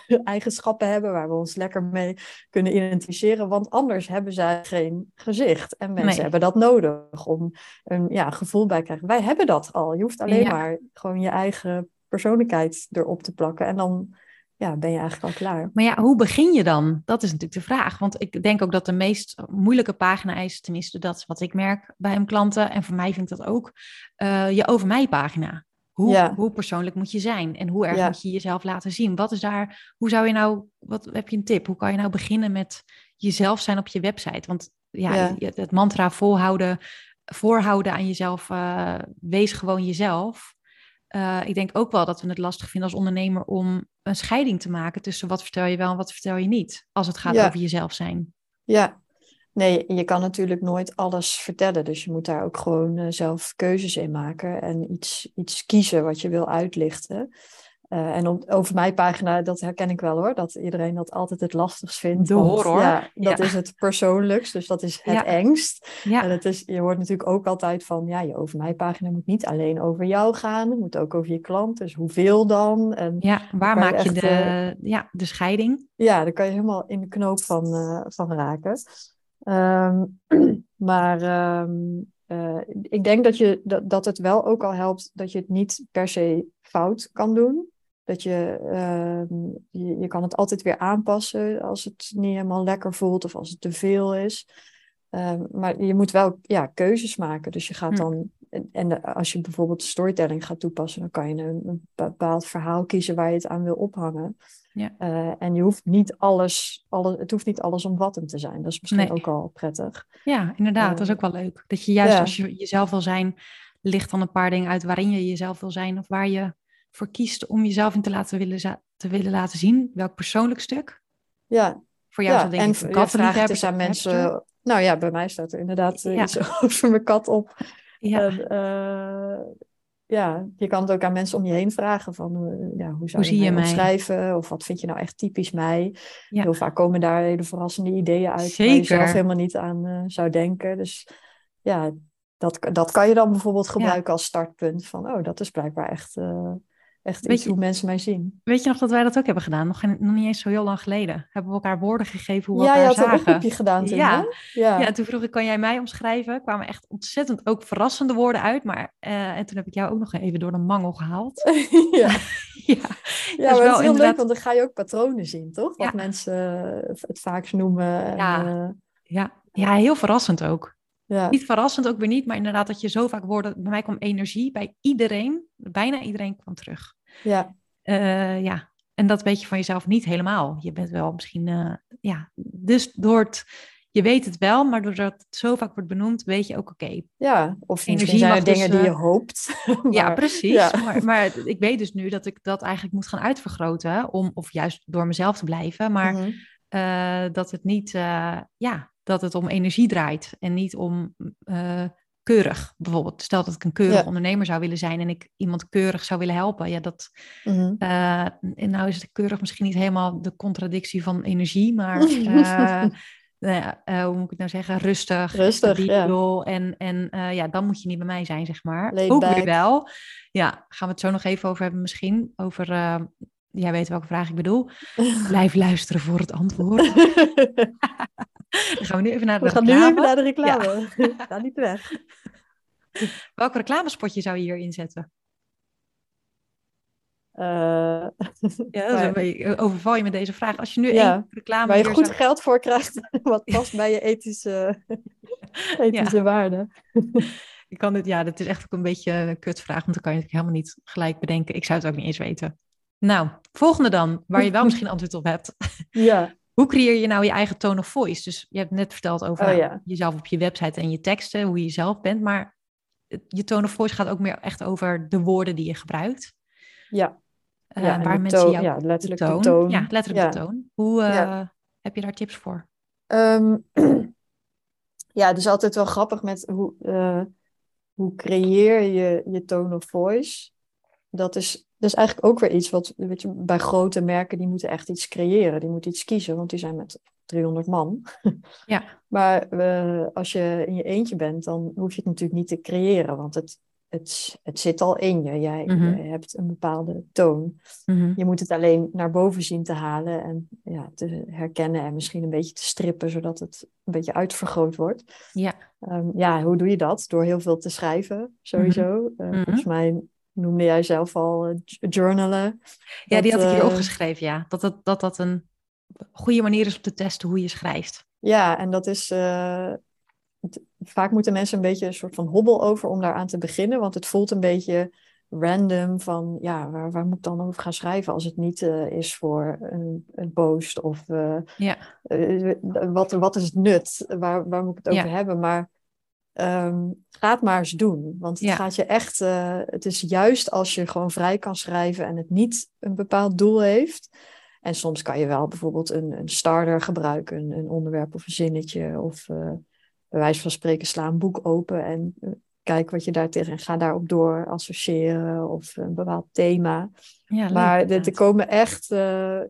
[SPEAKER 2] eh, eigenschappen hebben waar we ons lekker mee kunnen identificeren. Want anders hebben zij geen gezicht. En mensen
[SPEAKER 1] Nee.
[SPEAKER 2] hebben dat nodig om een ja, gevoel bij te krijgen. Wij hebben dat al. Je hoeft alleen
[SPEAKER 1] Ja.
[SPEAKER 2] maar gewoon je eigen persoonlijkheid erop te plakken. En dan ja, ben je eigenlijk al klaar.
[SPEAKER 1] maar ja, hoe begin je dan? Dat is natuurlijk de vraag. Want ik denk ook dat de meest moeilijke pagina is, tenminste dat is wat ik merk bij mijn klanten. En voor mij vind ik dat ook, eh, je over mij pagina. Hoe,
[SPEAKER 2] Ja.
[SPEAKER 1] hoe persoonlijk moet je zijn? En hoe erg
[SPEAKER 2] Ja.
[SPEAKER 1] moet je jezelf laten zien? Wat is daar, hoe zou je nou, wat heb je een tip? Hoe kan je nou beginnen met jezelf zijn op je website? Want ja, het mantra volhouden, voorhouden aan jezelf, eh, wees gewoon jezelf. Eh, ik denk ook wel dat we het lastig vinden als ondernemer om een scheiding te maken tussen wat vertel je wel en wat vertel je niet. Als het gaat
[SPEAKER 2] Ja.
[SPEAKER 1] over jezelf zijn.
[SPEAKER 2] Ja, nee, je kan natuurlijk nooit alles vertellen. Dus je moet daar ook gewoon eh, zelf keuzes in maken en iets, iets kiezen wat je wil uitlichten. Eh, en op, over mijn pagina, dat herken ik wel hoor, dat iedereen dat altijd het lastigst vindt.
[SPEAKER 1] De horror.
[SPEAKER 2] Ja, dat
[SPEAKER 1] Ja.
[SPEAKER 2] is het persoonlijkst, dus dat is het
[SPEAKER 1] Ja.
[SPEAKER 2] engst. En het is, je hoort natuurlijk ook altijd van, ja, je over mij pagina moet niet alleen over jou gaan, het moet ook over je klant. Dus hoeveel dan? En
[SPEAKER 1] ja waar
[SPEAKER 2] je
[SPEAKER 1] maak je de, ja, de scheiding?
[SPEAKER 2] ja, daar kan je helemaal in de knoop van, eh, van raken. Ehm, maar ehm, eh, ik denk dat, je, dat, dat het wel ook al helpt dat je het niet per se fout kan doen. Dat je, ehm, je, je kan het altijd weer aanpassen als het niet helemaal lekker voelt of als het te veel is. Ehm, maar je moet wel ja, keuzes maken. Dus je gaat
[SPEAKER 1] Hm.
[SPEAKER 2] dan, en, als je bijvoorbeeld storytelling gaat toepassen, dan kan je een, een bepaald verhaal kiezen waar je het aan wil ophangen.
[SPEAKER 1] Ja.
[SPEAKER 2] Eh, en je hoeft niet alles, alles, het hoeft niet alles omvattend te zijn. Dat is misschien
[SPEAKER 1] Nee.
[SPEAKER 2] ook al prettig.
[SPEAKER 1] Ja, inderdaad. dat is
[SPEAKER 2] Eh,
[SPEAKER 1] ook wel leuk. Dat je juist
[SPEAKER 2] ja.
[SPEAKER 1] als je jezelf wil zijn, ligt dan een paar dingen uit waarin je jezelf wil zijn. Of waar je voor kiest om jezelf in te, laten willen, te willen laten zien. Welk persoonlijk stuk.
[SPEAKER 2] Ja,
[SPEAKER 1] Voor jou
[SPEAKER 2] ja.
[SPEAKER 1] denk
[SPEAKER 2] en
[SPEAKER 1] ik een
[SPEAKER 2] ja, aan mensen. Nou ja, bij mij staat er inderdaad eh,
[SPEAKER 1] Ja.
[SPEAKER 2] iets over mijn kat op.
[SPEAKER 1] Ja,
[SPEAKER 2] En, eh, ja, je kan het ook aan mensen om je heen vragen van eh, ja, hoe zou
[SPEAKER 1] Hoe
[SPEAKER 2] je, mij omschrijven? Of wat vind je nou echt typisch mij?
[SPEAKER 1] Ja.
[SPEAKER 2] Heel vaak komen daar hele verrassende ideeën uit waar je
[SPEAKER 1] Zeker.
[SPEAKER 2] zelf helemaal niet aan zou denken. Dus ja, dat, dat kan je dan bijvoorbeeld gebruiken als startpunt van oh, dat is blijkbaar echt, echt
[SPEAKER 1] Weet
[SPEAKER 2] iets
[SPEAKER 1] je-
[SPEAKER 2] hoe mensen mij zien.
[SPEAKER 1] Weet je nog dat wij dat ook hebben gedaan? Nog, geen- nog niet eens zo heel lang geleden. Hebben we elkaar woorden gegeven hoe we
[SPEAKER 2] Ja, je
[SPEAKER 1] elkaar
[SPEAKER 2] had een
[SPEAKER 1] zagen.
[SPEAKER 2] oproepje gedaan toen,
[SPEAKER 1] Ja.
[SPEAKER 2] Ja.
[SPEAKER 1] Ja, en toen vroeg ik, kan jij mij omschrijven? Er kwamen echt ontzettend ook verrassende woorden uit. Maar, eh, en toen heb ik jou ook nog even door de mangel gehaald.
[SPEAKER 2] ja.
[SPEAKER 1] ja,
[SPEAKER 2] Ja,
[SPEAKER 1] is
[SPEAKER 2] maar
[SPEAKER 1] wel
[SPEAKER 2] het is heel leuk, want dan ga je ook patronen zien, toch? Wat mensen het vaakst noemen. En,
[SPEAKER 1] Ja.
[SPEAKER 2] eh,
[SPEAKER 1] ja, ja, heel verrassend ook.
[SPEAKER 2] Ja.
[SPEAKER 1] Niet verrassend ook weer niet, maar inderdaad dat je zo vaak woorden... Bij mij kwam energie, bij iedereen, bijna iedereen kwam terug.
[SPEAKER 2] ja.
[SPEAKER 1] Eh, ja, en dat weet je van jezelf niet helemaal. Je bent wel misschien, eh, ja, dus door het je weet het wel, maar doordat het zo vaak wordt benoemd, weet je ook oké.
[SPEAKER 2] Ja, of zijn er dingen
[SPEAKER 1] dus,
[SPEAKER 2] die je
[SPEAKER 1] eh,
[SPEAKER 2] hoopt.
[SPEAKER 1] ja, precies.
[SPEAKER 2] ja.
[SPEAKER 1] Maar, maar ik weet dus nu dat ik dat eigenlijk moet gaan uitvergroten, om, of juist door mezelf te blijven, maar
[SPEAKER 2] Mhm.
[SPEAKER 1] dat het niet, ja, dat het om energie draait en niet om eh, keurig. Bijvoorbeeld, stel dat ik een keurig
[SPEAKER 2] Ja.
[SPEAKER 1] ondernemer zou willen zijn en ik iemand keurig zou willen helpen. Ja, dat,
[SPEAKER 2] Mhm.
[SPEAKER 1] eh, en nou is het keurig misschien niet helemaal de contradictie van energie, maar eh, nou hoe moet ik het nou zeggen? Rustig,
[SPEAKER 2] Rustig, ja.
[SPEAKER 1] En, en ja, dan moet je niet bij mij zijn, zeg maar.
[SPEAKER 2] Laid
[SPEAKER 1] Ook
[SPEAKER 2] back.
[SPEAKER 1] weer wel. Ja, gaan we het zo nog even over hebben misschien. Over, jij weet welke vraag ik bedoel. Blijf luisteren voor het antwoord. Dan gaan we nu even naar de
[SPEAKER 2] We gaan nu
[SPEAKER 1] reclame.
[SPEAKER 2] even naar de reclame. Ga niet weg.
[SPEAKER 1] Welke reclamespotje zou je hier inzetten?
[SPEAKER 2] Eh,
[SPEAKER 1] Ja, dat
[SPEAKER 2] Maar-
[SPEAKER 1] overval je met deze vraag. Als je nu
[SPEAKER 2] Ja,
[SPEAKER 1] één reclame
[SPEAKER 2] waar je goed
[SPEAKER 1] zou-
[SPEAKER 2] geld voor krijgt, wat past bij je ethische, ethische waarden.
[SPEAKER 1] Ik kan dit, ja, dit is echt ook een beetje een kutvraag, want dan kan je het helemaal niet gelijk bedenken. Ik zou het ook niet eens weten. Nou, volgende dan, waar je wel misschien antwoord op hebt.
[SPEAKER 2] Ja,
[SPEAKER 1] Hoe creëer je nou je eigen tone of voice? Dus je hebt net verteld over
[SPEAKER 2] Oh,
[SPEAKER 1] nou,
[SPEAKER 2] ja.
[SPEAKER 1] jezelf op je website en je teksten, hoe je zelf bent. Maar je tone of voice gaat ook meer echt over de woorden die je gebruikt.
[SPEAKER 2] ja.
[SPEAKER 1] Eh,
[SPEAKER 2] ja
[SPEAKER 1] waar mensen
[SPEAKER 2] toon-
[SPEAKER 1] jou
[SPEAKER 2] ja, letterlijk
[SPEAKER 1] de toon,
[SPEAKER 2] de toon.
[SPEAKER 1] Ja, letterlijk
[SPEAKER 2] Ja.
[SPEAKER 1] de toon. Hoe eh, heb je daar tips voor?
[SPEAKER 2] Ehm, ja, het is altijd wel grappig met hoe, eh, hoe creëer je je tone of voice. Dat is, is eigenlijk ook weer iets wat weet je, bij grote merken, die moeten echt iets creëren. Die moeten iets kiezen, want die zijn met 300 man.
[SPEAKER 1] Ja.
[SPEAKER 2] Maar eh, als je in je eentje bent, dan hoef je het natuurlijk niet te creëren, want het, het, het zit al in je. Jij,
[SPEAKER 1] Mhm.
[SPEAKER 2] hebt een bepaalde toon.
[SPEAKER 1] Mhm.
[SPEAKER 2] Je moet het alleen naar boven zien te halen en ja, te herkennen en misschien een beetje te strippen, zodat het een beetje uitvergroot wordt.
[SPEAKER 1] Ja.
[SPEAKER 2] Ehm, ja, hoe doe je dat? Door heel veel te schrijven, sowieso. Eh,
[SPEAKER 1] Mhm.
[SPEAKER 2] Volgens mij noemde jij zelf al eh, journalen.
[SPEAKER 1] Ja, die had ik hier
[SPEAKER 2] eh,
[SPEAKER 1] opgeschreven, ja. Dat dat, dat dat een goede manier is om te testen hoe je schrijft.
[SPEAKER 2] Ja, en dat is. eh, vaak moeten mensen een beetje een soort van hobbel over om daaraan te beginnen, want het voelt een beetje random van ja, waar, waar moet ik dan over gaan schrijven als het niet is voor een, een post of
[SPEAKER 1] Ja.
[SPEAKER 2] wat, wat is het nut? Waar, waar moet ik het over
[SPEAKER 1] Ja.
[SPEAKER 2] hebben? Maar ehm, ga het maar eens doen. Want het
[SPEAKER 1] Ja.
[SPEAKER 2] gaat je echt. eh, het is juist als je gewoon vrij kan schrijven en het niet een bepaald doel heeft. En soms kan je wel bijvoorbeeld een, een starter gebruiken, een, een onderwerp of een zinnetje. Of eh bij wijze van spreken sla een boek open en eh, kijk wat je daar tegen en ga daarop door associëren of een bepaald thema.
[SPEAKER 1] Ja,
[SPEAKER 2] Maar er komen echt,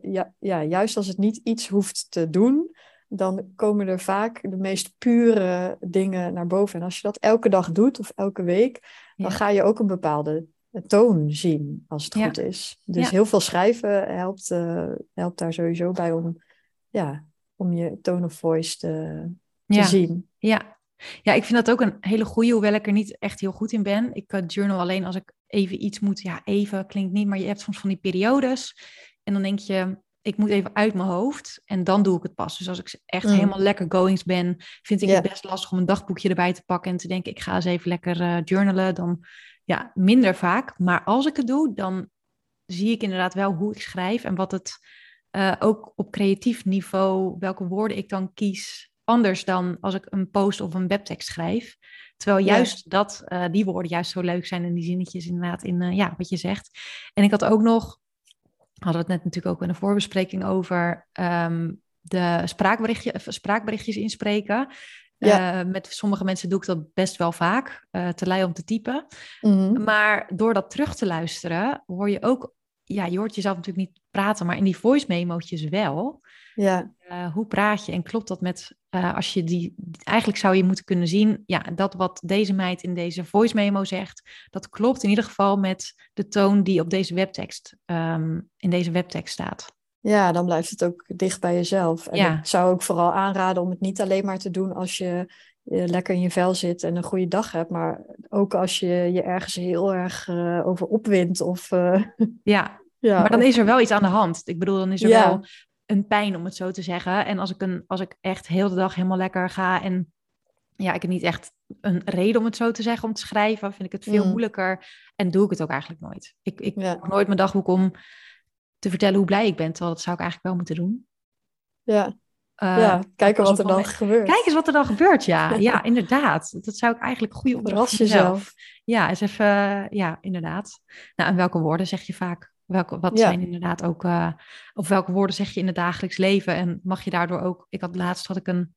[SPEAKER 2] ja, ja, juist als het niet iets hoeft te doen, dan komen er vaak de meest pure dingen naar boven. En als je dat elke dag doet of elke week, dan ga je ook een bepaalde toon zien, als het
[SPEAKER 1] Ja.
[SPEAKER 2] goed is. Dus
[SPEAKER 1] Ja.
[SPEAKER 2] heel veel schrijven helpt, eh, helpt daar sowieso bij om, ja, om je tone of voice te, zien.
[SPEAKER 1] Ja. ja, ik vind dat ook een hele goede, hoewel ik er niet echt heel goed in ben. Ik eh, journal alleen als ik even iets moet. Ja, even klinkt niet, maar je hebt soms van die periodes. En dan denk je, ik moet even uit mijn hoofd en dan doe ik het pas. Dus als ik echt
[SPEAKER 2] Mm.
[SPEAKER 1] helemaal lekker goings ben, vind ik het best lastig om een dagboekje erbij te pakken en te denken, ik ga eens even lekker eh, journalen. Dan ja, minder vaak. Maar als ik het doe, dan zie ik inderdaad wel hoe ik schrijf en wat het eh, ook op creatief niveau, welke woorden ik dan kies, anders dan als ik een post of een webtekst schrijf. Terwijl
[SPEAKER 2] Ja.
[SPEAKER 1] juist dat, eh, die woorden juist zo leuk zijn en die zinnetjes inderdaad in, ja, wat je zegt. En ik had ook nog, hadden we het net natuurlijk ook in de voorbespreking over, ehm, de spraakberichtje, of spraakberichtjes inspreken.
[SPEAKER 2] Ja.
[SPEAKER 1] Eh, met sommige mensen doe ik dat best wel vaak, eh, te lui om te typen.
[SPEAKER 2] Mhm.
[SPEAKER 1] Maar door dat terug te luisteren, hoor je ook, ja, je hoort jezelf natuurlijk niet praten, maar in die voice memo'tjes wel.
[SPEAKER 2] Ja,
[SPEAKER 1] Eh, hoe praat je en klopt dat met, eh, als je die, eigenlijk zou je moeten kunnen zien, ja, dat wat deze meid in deze voice memo zegt, dat klopt in ieder geval met de toon die op deze webtekst, ehm, in deze webtekst staat.
[SPEAKER 2] Ja, dan blijft het ook dicht bij jezelf. En
[SPEAKER 1] Ja.
[SPEAKER 2] ik zou ook vooral aanraden om het niet alleen maar te doen als je lekker in je vel zit en een goede dag hebt, maar ook als je je ergens heel erg eh, over opwindt of eh,
[SPEAKER 1] Ja,
[SPEAKER 2] ja,
[SPEAKER 1] maar dan
[SPEAKER 2] of-
[SPEAKER 1] is er wel iets aan de hand. Ik bedoel, dan is er
[SPEAKER 2] Ja.
[SPEAKER 1] wel een pijn, om het zo te zeggen. En als ik, een, als ik echt heel de dag helemaal lekker ga en ja, ik heb niet echt een reden om het zo te zeggen, om te schrijven, vind ik het veel
[SPEAKER 2] Mm.
[SPEAKER 1] moeilijker en doe ik het ook eigenlijk nooit. Ik, ik
[SPEAKER 2] Ja.
[SPEAKER 1] nooit mijn dagboek om te vertellen hoe blij ik ben, terwijl dat zou ik eigenlijk wel moeten doen.
[SPEAKER 2] ja.
[SPEAKER 1] Uh,
[SPEAKER 2] ja, kijken wat er dan gebeurt.
[SPEAKER 1] Kijk eens wat er dan gebeurt, ja. Ja, inderdaad. Dat zou ik eigenlijk goede opdracht
[SPEAKER 2] jezelf.
[SPEAKER 1] Ja, eens even, ja, inderdaad. Nou, en welke woorden zeg je vaak? Welke, wat
[SPEAKER 2] Ja.
[SPEAKER 1] zijn inderdaad ook, uh, of welke woorden zeg je in het dagelijks leven? En mag je daardoor ook, ik had laatst had ik een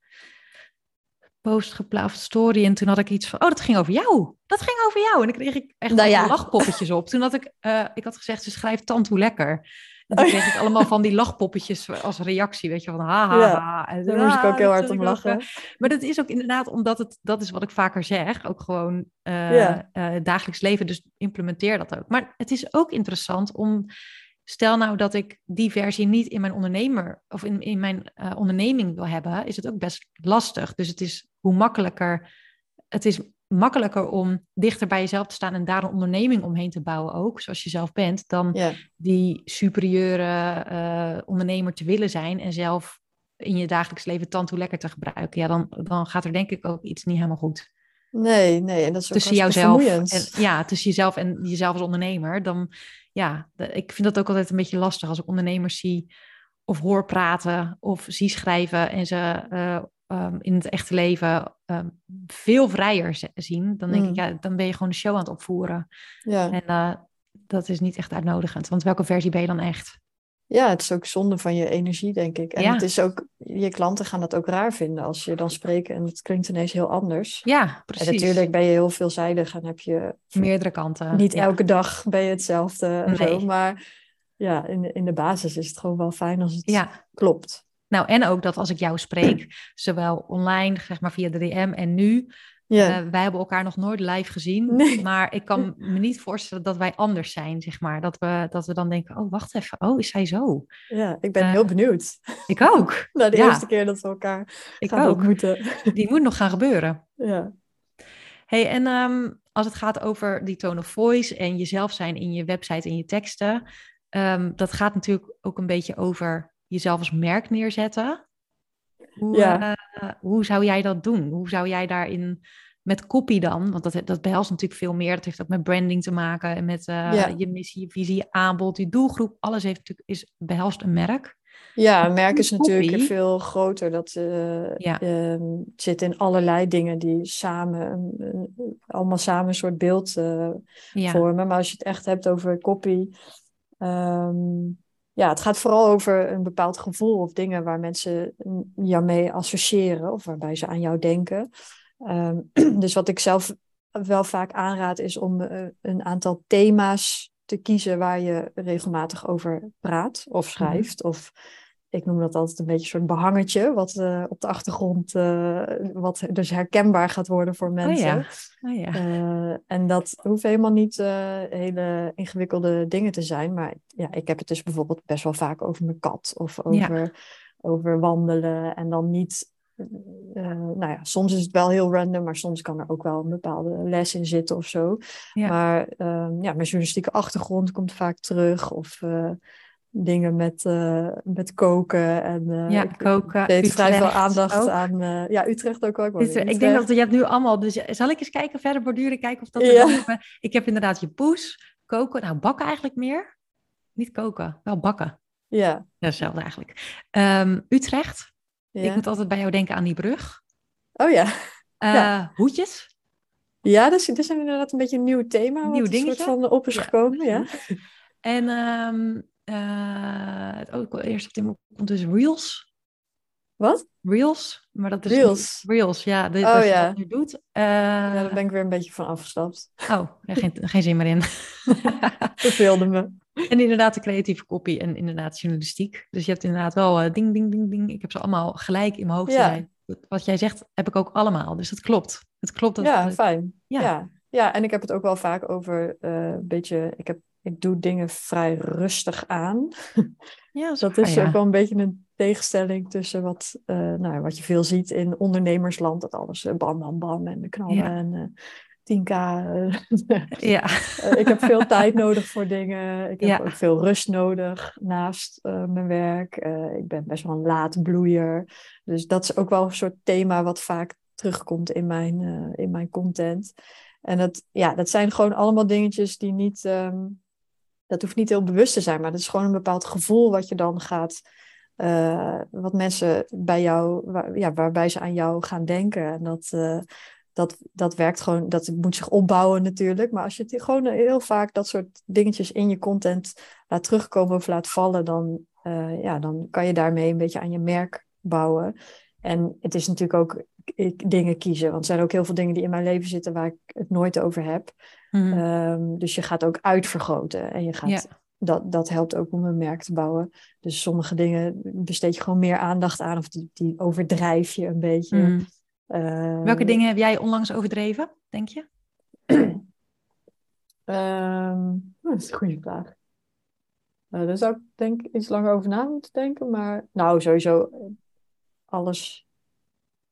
[SPEAKER 1] post geplaatst, story, en toen had ik iets van, oh, dat ging over jou. Dat ging over jou. En dan kreeg ik echt
[SPEAKER 2] Nou ja.
[SPEAKER 1] lachpoppetjes op. Toen had ik, ik had gezegd, ze schrijft tand hoe lekker. En toen
[SPEAKER 2] Oh,
[SPEAKER 1] kreeg ik allemaal van die lachpoppetjes als reactie, weet je, van ha, ha. En,
[SPEAKER 2] Daar moest ik
[SPEAKER 1] ah,
[SPEAKER 2] ook heel
[SPEAKER 1] dat
[SPEAKER 2] hard om
[SPEAKER 1] ook,
[SPEAKER 2] lachen.
[SPEAKER 1] eh, maar dat is ook inderdaad omdat het, dat is wat ik vaker zeg, ook gewoon
[SPEAKER 2] Ja.
[SPEAKER 1] eh, dagelijks leven, dus implementeer dat ook. Maar het is ook interessant om, stel nou dat ik die versie niet in mijn ondernemer of in, in mijn onderneming wil hebben, is het ook best lastig. Dus het is hoe makkelijker, het is makkelijker om dichter bij jezelf te staan en daar een onderneming omheen te bouwen ook, zoals je zelf bent, dan
[SPEAKER 2] Ja.
[SPEAKER 1] die superieure eh, ondernemer te willen zijn en zelf in je dagelijks leven tand hoe lekker te gebruiken, ja, dan, dan gaat er denk ik ook iets niet helemaal goed.
[SPEAKER 2] Nee, nee, en dat is
[SPEAKER 1] Tussen jouzelf en ja, tussen jezelf en jezelf als ondernemer, dan ja, ik vind dat ook altijd een beetje lastig als ik ondernemers zie of hoor praten of zie schrijven en ze eh, ehm, in het echte leven ehm, veel vrijer zien, dan denk
[SPEAKER 2] Mm.
[SPEAKER 1] ik, ja, dan ben je gewoon de show aan het opvoeren.
[SPEAKER 2] Ja.
[SPEAKER 1] En eh, dat is niet echt uitnodigend, want welke versie ben je dan echt?
[SPEAKER 2] ja, het is ook zonde van je energie, denk ik. En
[SPEAKER 1] Ja.
[SPEAKER 2] het is ook, je klanten gaan dat ook raar vinden als je dan spreekt en het klinkt ineens heel anders.
[SPEAKER 1] Ja, precies.
[SPEAKER 2] En natuurlijk ben je heel veelzijdig en heb je
[SPEAKER 1] Meerdere kanten.
[SPEAKER 2] niet
[SPEAKER 1] ja.
[SPEAKER 2] elke dag ben je hetzelfde en
[SPEAKER 1] Nee.
[SPEAKER 2] zo. Maar ja, in de, in de basis is het gewoon wel fijn als het
[SPEAKER 1] Ja,
[SPEAKER 2] klopt.
[SPEAKER 1] Nou en ook dat als ik jou spreek, zowel online, zeg maar via de DM en nu,
[SPEAKER 2] Ja,
[SPEAKER 1] eh, wij hebben elkaar nog nooit live gezien,
[SPEAKER 2] Nee.
[SPEAKER 1] maar ik kan me niet voorstellen dat wij anders zijn, zeg maar. Dat we, dat we dan denken, oh wacht even, oh is zij zo?
[SPEAKER 2] ja, ik ben
[SPEAKER 1] eh,
[SPEAKER 2] heel benieuwd
[SPEAKER 1] Ik ook,
[SPEAKER 2] naar de
[SPEAKER 1] ja.
[SPEAKER 2] eerste keer dat we elkaar
[SPEAKER 1] ik
[SPEAKER 2] gaan
[SPEAKER 1] ook.
[SPEAKER 2] ontmoeten.
[SPEAKER 1] Die moet nog gaan gebeuren.
[SPEAKER 2] Ja,
[SPEAKER 1] Hey, en ehm, als het gaat over die tone of voice en jezelf zijn in je website en je teksten, ehm, dat gaat natuurlijk ook een beetje over jezelf als merk neerzetten. Hoe,
[SPEAKER 2] Ja.
[SPEAKER 1] eh, hoe zou jij dat doen? Hoe zou jij daarin met copy dan? Want dat, dat behelst natuurlijk veel meer. Dat heeft ook met branding te maken en met eh,
[SPEAKER 2] Ja.
[SPEAKER 1] je missie, je visie, je aanbod, je doelgroep. Alles heeft natuurlijk is behelst een merk.
[SPEAKER 2] ja een merk is natuurlijk veel groter. Dat eh,
[SPEAKER 1] Ja.
[SPEAKER 2] ehm, het zit in allerlei dingen die samen, allemaal samen een soort beeld
[SPEAKER 1] Ja,
[SPEAKER 2] vormen. Maar als je het echt hebt over copy, ja, het gaat vooral over een bepaald gevoel of dingen waar mensen mm, jou mee associëren of waarbij ze aan jou denken. Ehm, dus wat ik zelf wel vaak aanraad is om eh, een aantal thema's te kiezen waar je regelmatig over praat of schrijft. Of ik noem dat altijd een beetje een soort behangetje, wat eh, op de achtergrond, eh, wat dus herkenbaar gaat worden voor mensen.
[SPEAKER 1] ja. oh, ja.
[SPEAKER 2] Eh, en dat hoeft helemaal niet hele ingewikkelde dingen te zijn. Maar ja, ik heb het dus bijvoorbeeld best wel vaak over mijn kat of over, over wandelen. En dan niet. nou ja, soms is het wel heel random, maar soms kan er ook wel een bepaalde les in zitten of zo.
[SPEAKER 1] Ja.
[SPEAKER 2] Maar ehm, ja, mijn journalistieke achtergrond komt vaak terug. Of dingen met, eh, met koken. En, eh,
[SPEAKER 1] Ja,
[SPEAKER 2] ik
[SPEAKER 1] koken,
[SPEAKER 2] deed vrij veel
[SPEAKER 1] Utrecht
[SPEAKER 2] aandacht
[SPEAKER 1] ook.
[SPEAKER 2] aan. eh, ja, Utrecht ook wel. Ik,
[SPEAKER 1] ik denk
[SPEAKER 2] Utrecht.
[SPEAKER 1] dat je hebt nu allemaal. Dus zal ik eens kijken, verder borduren, kijken of dat er
[SPEAKER 2] Ja.
[SPEAKER 1] dan Ik heb inderdaad je poes, koken. Nou, bakken eigenlijk meer. Niet koken, wel bakken.
[SPEAKER 2] Ja,
[SPEAKER 1] Ja, hetzelfde eigenlijk. Ehm, Utrecht. Ik moet altijd bij jou denken aan die brug.
[SPEAKER 2] Oh ja. Ja.
[SPEAKER 1] Hoedjes.
[SPEAKER 2] Ja, dus dit is inderdaad een beetje een nieuw thema.
[SPEAKER 1] Nieuw
[SPEAKER 2] wat een
[SPEAKER 1] dingetje.
[SPEAKER 2] soort van op is gekomen. Ja.
[SPEAKER 1] En ehm eh, het ook eerst op de komt dus Reels.
[SPEAKER 2] Wat?
[SPEAKER 1] Reels. Maar dat is
[SPEAKER 2] Reels.
[SPEAKER 1] Reels, ja. De,
[SPEAKER 2] Oh,
[SPEAKER 1] dat je
[SPEAKER 2] ja.
[SPEAKER 1] dat nu doet. Eh,
[SPEAKER 2] ja, daar ben ik weer een beetje van afgestapt.
[SPEAKER 1] Oh, ja, geen, geen zin meer in.
[SPEAKER 2] Verveelde me.
[SPEAKER 1] En inderdaad de creatieve kopie en inderdaad journalistiek. Dus je hebt inderdaad wel eh, ding, ding, ding, ding. Ik heb ze allemaal gelijk in mijn hoofd.
[SPEAKER 2] Ja.
[SPEAKER 1] Wat jij zegt, heb ik ook allemaal. Dus het klopt. Het klopt. Dat,
[SPEAKER 2] Ja,
[SPEAKER 1] dat-
[SPEAKER 2] fijn.
[SPEAKER 1] ja.
[SPEAKER 2] Ja. Ja. en ik heb het ook wel vaak over eh, een beetje... Ik, heb, ik doe dingen vrij rustig aan.
[SPEAKER 1] ja,
[SPEAKER 2] Dat is
[SPEAKER 1] ja.
[SPEAKER 2] ook wel een beetje een tegenstelling tussen wat, eh, nou, wat je veel ziet in ondernemersland. Dat alles eh, bam, bam, bam en de knallen
[SPEAKER 1] Ja.
[SPEAKER 2] en eh 10k. eh,
[SPEAKER 1] Ja,
[SPEAKER 2] ik heb veel tijd nodig voor dingen. Ik heb
[SPEAKER 1] Ja.
[SPEAKER 2] ook veel rust nodig naast mijn werk. Ik ben best wel een laat bloeier. Dus dat is ook wel een soort thema wat vaak terugkomt in mijn, in mijn content. En dat, ja, dat zijn gewoon allemaal dingetjes die niet... ehm, dat hoeft niet heel bewust te zijn, maar dat is gewoon een bepaald gevoel wat je dan gaat eh, wat mensen bij jou, ja, waarbij ze aan jou gaan denken. En dat, eh, dat, dat werkt gewoon, dat moet zich opbouwen natuurlijk. Maar als je het gewoon heel vaak dat soort dingetjes in je content laat terugkomen of laat vallen, dan, eh, ja, dan kan je daarmee een beetje aan je merk bouwen. En het is natuurlijk ook ik, dingen kiezen. Want er zijn ook heel veel dingen die in mijn leven zitten waar ik het nooit over heb.
[SPEAKER 1] Mhm.
[SPEAKER 2] Ehm, dus je gaat ook uitvergroten. En je gaat,
[SPEAKER 1] Ja.
[SPEAKER 2] dat, dat helpt ook om een merk te bouwen. Dus sommige dingen besteed je gewoon meer aandacht aan. Of die, die overdrijf je een beetje.
[SPEAKER 1] Mhm.
[SPEAKER 2] Ehm,
[SPEAKER 1] Welke dingen heb jij onlangs overdreven, denk je?
[SPEAKER 2] ehm, dat is een goede vraag. Eh, daar zou ik denk iets langer over na moeten denken. Maar nou, sowieso alles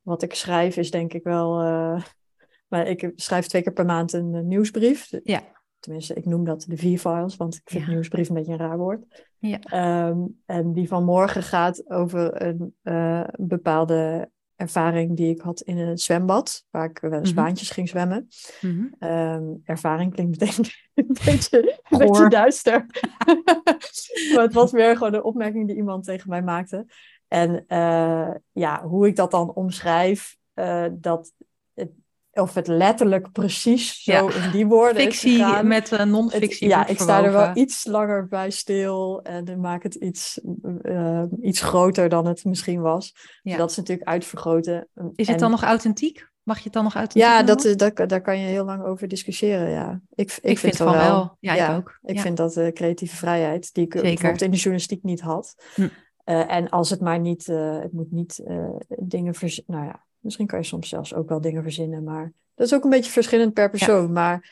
[SPEAKER 2] wat ik schrijf is denk ik wel... eh, maar ik schrijf twee keer per maand een, eh, nieuwsbrief.
[SPEAKER 1] Ja.
[SPEAKER 2] Tenminste, ik noem dat de V-files, want ik vind
[SPEAKER 1] Ja.
[SPEAKER 2] nieuwsbrief een beetje een raar woord.
[SPEAKER 1] Ja.
[SPEAKER 2] Ehm, en die van morgen gaat over een eh, bepaalde ervaring die ik had in een zwembad, waar ik wel eens
[SPEAKER 1] Mhm.
[SPEAKER 2] baantjes ging zwemmen. Ehm, ervaring klinkt meteen een beetje, een beetje duister. maar het was meer gewoon een opmerking die iemand tegen mij maakte. En eh, ja, hoe ik dat dan omschrijf, eh, dat het, of het letterlijk precies zo
[SPEAKER 1] Ja.
[SPEAKER 2] in die woorden
[SPEAKER 1] Fictie met
[SPEAKER 2] Het-
[SPEAKER 1] non-fictie.
[SPEAKER 2] ja, ik sta er wel iets langer bij stil en ik maak het iets, iets groter dan het misschien was.
[SPEAKER 1] Ja.
[SPEAKER 2] Dat is natuurlijk uitvergroten.
[SPEAKER 1] Is het
[SPEAKER 2] En-
[SPEAKER 1] dan nog authentiek? Mag je het dan nog authentiek
[SPEAKER 2] Ja, dat, dat, daar kan je heel lang over discussiëren, ja. Ik, ik,
[SPEAKER 1] ik vind
[SPEAKER 2] van
[SPEAKER 1] wel. Ja,
[SPEAKER 2] Ja,
[SPEAKER 1] ik ook.
[SPEAKER 2] Ik
[SPEAKER 1] Ja.
[SPEAKER 2] vind dat eh, creatieve vrijheid, die ik
[SPEAKER 1] Zeker.
[SPEAKER 2] bijvoorbeeld in de journalistiek niet had.
[SPEAKER 1] Hm.
[SPEAKER 2] Eh, en als het maar niet, eh, het moet niet eh, dingen verzinnen. Nou ja, misschien kan je soms zelfs ook wel dingen verzinnen, maar dat is ook een beetje verschillend per persoon. Maar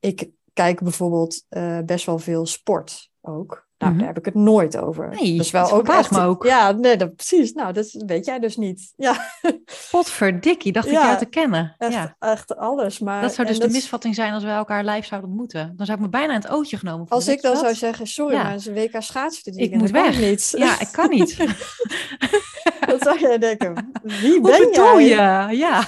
[SPEAKER 2] ik kijk bijvoorbeeld best wel veel sport ook. Nou,
[SPEAKER 1] Mhm.
[SPEAKER 2] daar heb ik het nooit over.
[SPEAKER 1] Nee,
[SPEAKER 2] dat is wel ook echt.
[SPEAKER 1] me ook.
[SPEAKER 2] Ja, nee, dat, precies. Nou, dat weet jij dus niet. Ja,
[SPEAKER 1] Potverdikkie, dacht ik jou te kennen.
[SPEAKER 2] echt,
[SPEAKER 1] ja.
[SPEAKER 2] echt alles. Maar,
[SPEAKER 1] Dat zou dus de
[SPEAKER 2] is-
[SPEAKER 1] misvatting zijn als we elkaar live zouden ontmoeten. Dan zou ik me bijna in het ootje genomen
[SPEAKER 2] Als ik dan zou zeggen, sorry,
[SPEAKER 1] Ja.
[SPEAKER 2] maar is een WK schaatsen dit
[SPEAKER 1] Ik moet
[SPEAKER 2] dat
[SPEAKER 1] weg.
[SPEAKER 2] niet.
[SPEAKER 1] Ja, ik kan niet.
[SPEAKER 2] Dat zou jij denken, wie ben
[SPEAKER 1] bedoel
[SPEAKER 2] jij?
[SPEAKER 1] je? Ja.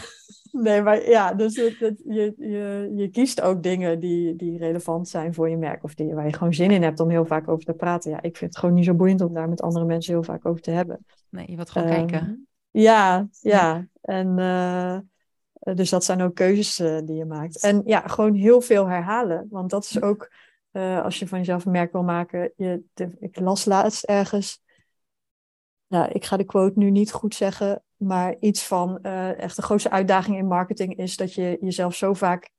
[SPEAKER 2] Nee, maar ja, dus het, het- je, je, je kiest ook dingen die, die relevant zijn voor je merk. Of die, waar je gewoon zin in hebt om heel vaak over te praten. Ja, ik vind het gewoon niet zo boeiend om daar met andere mensen heel vaak over te hebben.
[SPEAKER 1] Nee, je wilt gewoon
[SPEAKER 2] Ehm,
[SPEAKER 1] kijken.
[SPEAKER 2] Ja, ja. En eh, dus dat zijn ook keuzes eh, die je maakt. En ja, gewoon heel veel herhalen. Want dat is ook, eh, als je van jezelf een merk wil maken. Je, de- ik las laatst ergens. Nou, ik ga de quote nu niet goed zeggen. Maar iets van eh, echt de grootste uitdaging in marketing is dat je jezelf zo vaak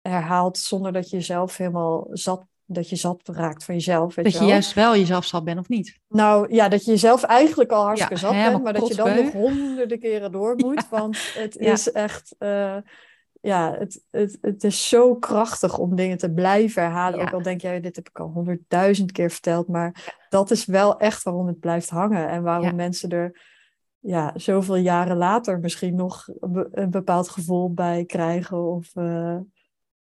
[SPEAKER 2] herhaalt. zonder dat je jezelf helemaal zat, dat je zat raakt van jezelf. Weet
[SPEAKER 1] Dat
[SPEAKER 2] je wel?
[SPEAKER 1] juist wel jezelf zat bent of niet.
[SPEAKER 2] Nou ja, dat je jezelf eigenlijk al hartstikke
[SPEAKER 1] Ja,
[SPEAKER 2] zat bent, maar dat je dan nog honderden keren door moet. Want het
[SPEAKER 1] Ja.
[SPEAKER 2] is echt, eh, ja, het, het, het is zo krachtig om dingen te blijven herhalen. Ook al denk jij, dit heb ik al honderdduizend keer verteld, maar dat is wel echt waarom het blijft hangen en waarom mensen er ja, zoveel jaren later misschien nog een be- een bepaald gevoel bij krijgen. Of uh,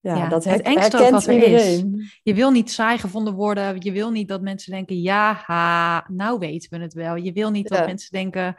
[SPEAKER 2] ja,
[SPEAKER 1] Ja,
[SPEAKER 2] dat
[SPEAKER 1] het engste wat er is.
[SPEAKER 2] iedereen.
[SPEAKER 1] Je wil niet saai gevonden worden. Je wil niet dat mensen denken, ja, ha, nou weten we het wel. Je wil niet dat mensen denken,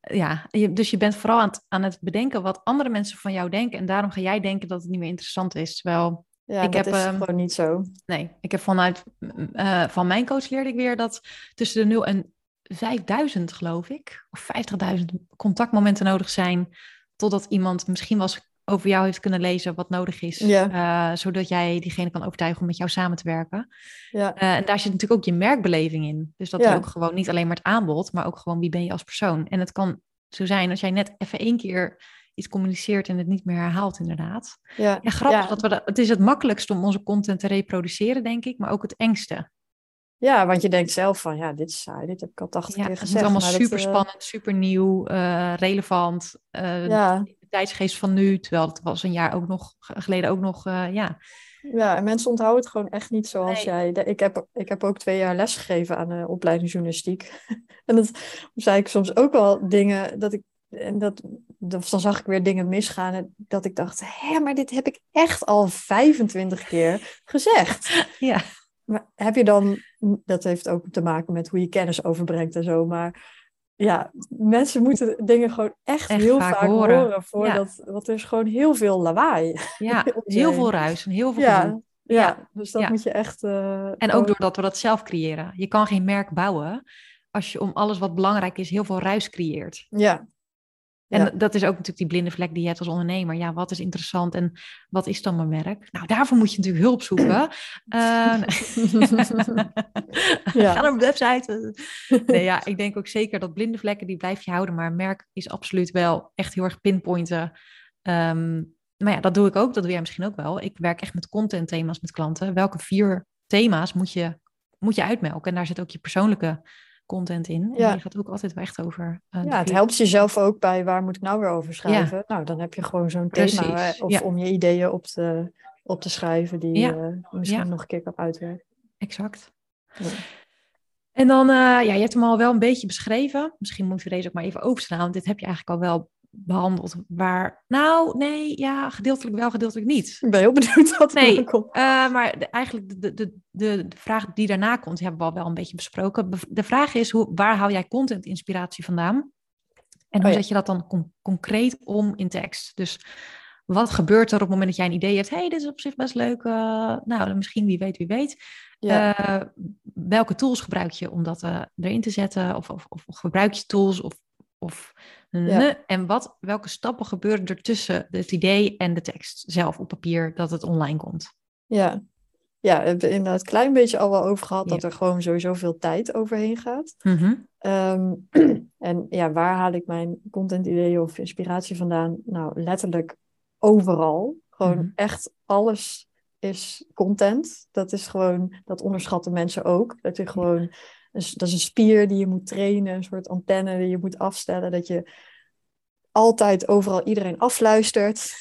[SPEAKER 1] ja. Je, dus je bent vooral aan het, aan het bedenken wat andere mensen van jou denken. En daarom ga jij denken dat het niet meer interessant is. Terwijl,
[SPEAKER 2] Ja,
[SPEAKER 1] Ik
[SPEAKER 2] dat
[SPEAKER 1] heb,
[SPEAKER 2] is
[SPEAKER 1] ehm,
[SPEAKER 2] gewoon niet zo.
[SPEAKER 1] nee, ik heb vanuit, eh, van mijn coach leerde ik weer dat tussen de 0 en 5000 geloof ik, of 50.000 contactmomenten nodig zijn. Totdat iemand misschien wel eens over jou heeft kunnen lezen wat nodig is.
[SPEAKER 2] Ja.
[SPEAKER 1] eh, zodat jij diegene kan overtuigen om met jou samen te werken.
[SPEAKER 2] Ja.
[SPEAKER 1] Eh, en daar zit natuurlijk ook je merkbeleving in. Dus dat
[SPEAKER 2] Ja.
[SPEAKER 1] is ook gewoon niet alleen maar het aanbod, maar ook gewoon wie ben je als persoon. En het kan zo zijn als jij net even één keer iets communiceert en het niet meer herhaalt, inderdaad.
[SPEAKER 2] Ja,
[SPEAKER 1] Ja, grappig. Dat we dat, het is het makkelijkste om onze content te reproduceren, denk ik, maar ook het engste.
[SPEAKER 2] Ja, want je denkt zelf van, ja, dit is saai, dit heb ik al tachtig
[SPEAKER 1] Ja,
[SPEAKER 2] keer
[SPEAKER 1] het
[SPEAKER 2] gezegd.
[SPEAKER 1] moet allemaal
[SPEAKER 2] maar dat,
[SPEAKER 1] super
[SPEAKER 2] eh,
[SPEAKER 1] spannend, super nieuw, eh, relevant. eh,
[SPEAKER 2] ja,
[SPEAKER 1] De tijdsgeest van nu, terwijl het was een jaar ook nog geleden ook nog, eh, ja.
[SPEAKER 2] ja, en mensen onthouden het gewoon echt niet zoals
[SPEAKER 1] Nee.
[SPEAKER 2] jij. Ik heb, ik heb ook twee jaar les gegeven aan de opleiding journalistiek. en dat zei ik soms ook wel dingen dat ik, en dat, dat, dan zag ik weer dingen misgaan. En dat ik dacht, hé, maar dit heb ik echt al 25 keer gezegd.
[SPEAKER 1] ja.
[SPEAKER 2] Maar heb je dan, dat heeft ook te maken met hoe je kennis overbrengt en zo, maar ja, mensen moeten dingen gewoon echt,
[SPEAKER 1] Echt
[SPEAKER 2] heel
[SPEAKER 1] vaak
[SPEAKER 2] vaak,
[SPEAKER 1] horen.
[SPEAKER 2] horen, voordat, want er is gewoon heel veel lawaai.
[SPEAKER 1] Ja, heel veel ruis en heel veel.
[SPEAKER 2] Ja, ja,
[SPEAKER 1] Ja,
[SPEAKER 2] dus dat
[SPEAKER 1] ja.
[SPEAKER 2] moet je echt. eh,
[SPEAKER 1] En ook doordat we dat zelf creëren. Je kan geen merk bouwen als je om alles wat belangrijk is heel veel ruis creëert.
[SPEAKER 2] Ja.
[SPEAKER 1] En
[SPEAKER 2] Ja.
[SPEAKER 1] dat is ook natuurlijk die blinde vlek die je hebt als ondernemer. Ja, wat is interessant en wat is dan mijn merk? Nou, daarvoor moet je natuurlijk hulp zoeken. Eh,
[SPEAKER 2] Ja.
[SPEAKER 1] Ga naar een website. Nee, ja, ik denk ook zeker dat blinde vlekken, die blijf je houden. Maar een merk is absoluut wel echt heel erg pinpointen. Ehm, maar ja, dat doe ik ook. Dat doe jij misschien ook wel. Ik werk echt met content thema's met klanten. Welke vier thema's moet je, moet je uitmelken? En daar zit ook je persoonlijke content in. En
[SPEAKER 2] Ja.
[SPEAKER 1] die gaat ook altijd wel echt over. eh,
[SPEAKER 2] Ja, het helpt jezelf ook bij waar moet ik nou weer over schrijven. Nou, dan heb je gewoon zo'n thema of
[SPEAKER 1] ja.
[SPEAKER 2] om je ideeën op te, op te schrijven die je misschien nog een keer kan uitwerken.
[SPEAKER 1] Exact. En dan, eh, ja, je hebt hem al wel een beetje beschreven. Misschien moeten we deze ook maar even overslaan. Want dit heb je eigenlijk al wel behandeld. Waar, nou, nee, ja, gedeeltelijk wel, gedeeltelijk niet.
[SPEAKER 2] Ik ben heel benieuwd wat
[SPEAKER 1] Nee,
[SPEAKER 2] komt.
[SPEAKER 1] Eh, maar de- eigenlijk de, de, de, de vraag die daarna komt, die hebben we al wel een beetje besproken. Be- De vraag is, hoe, waar haal jij content-inspiratie vandaan? En hoe
[SPEAKER 2] Oh ja.
[SPEAKER 1] zet je dat dan con- concreet om in tekst? Dus wat gebeurt er op het moment dat jij een idee hebt? hey, dit is op zich best leuk. eh, nou, misschien wie weet, wie weet.
[SPEAKER 2] Ja.
[SPEAKER 1] Eh, welke tools gebruik je om dat erin te zetten? Of, of, of gebruik je tools? Of, of,
[SPEAKER 2] Ja.
[SPEAKER 1] En wat, welke stappen gebeuren er tussen het idee en de tekst zelf op papier dat het online komt?
[SPEAKER 2] Ja. ja, we hebben inderdaad een klein beetje al wel over gehad
[SPEAKER 1] Ja.
[SPEAKER 2] dat er gewoon sowieso veel tijd overheen gaat.
[SPEAKER 1] Mhm.
[SPEAKER 2] Ehm, en ja, waar haal ik mijn content ideeën of inspiratie vandaan? Nou, letterlijk overal. Gewoon
[SPEAKER 1] Mhm.
[SPEAKER 2] echt alles is content. Dat is gewoon, dat onderschatten mensen ook. Dat je gewoon, een s- dat is een spier die je moet trainen, een soort antenne die je moet afstellen. Dat je altijd overal iedereen afluistert.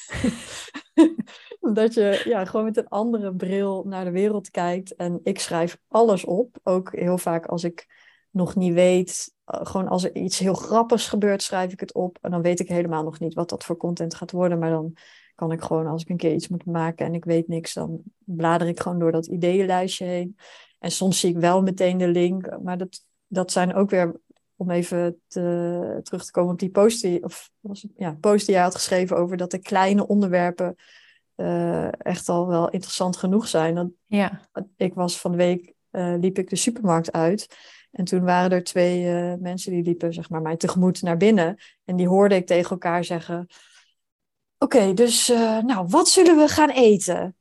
[SPEAKER 2] dat je ja, gewoon met een andere bril naar de wereld kijkt. En ik schrijf alles op. Ook heel vaak als ik nog niet weet. eh, gewoon als er iets heel grappigs gebeurt, schrijf ik het op. En dan weet ik helemaal nog niet wat dat voor content gaat worden. Maar dan kan ik gewoon, als ik een keer iets moet maken en ik weet niks, dan blader ik gewoon door dat ideeënlijstje heen. En soms zie ik wel meteen de link. Maar dat, dat zijn ook weer, om even te, terug te komen op die post die, of was het, ja, post die jij had geschreven over dat de kleine onderwerpen eh, echt al wel interessant genoeg zijn. Dat,
[SPEAKER 1] Ja.
[SPEAKER 2] ik was van de week, eh, liep ik de supermarkt uit. En toen waren er twee eh, mensen die liepen, zeg maar, mij tegemoet naar binnen. En die hoorde ik tegen elkaar zeggen... Oké, dus nou, wat zullen we gaan eten?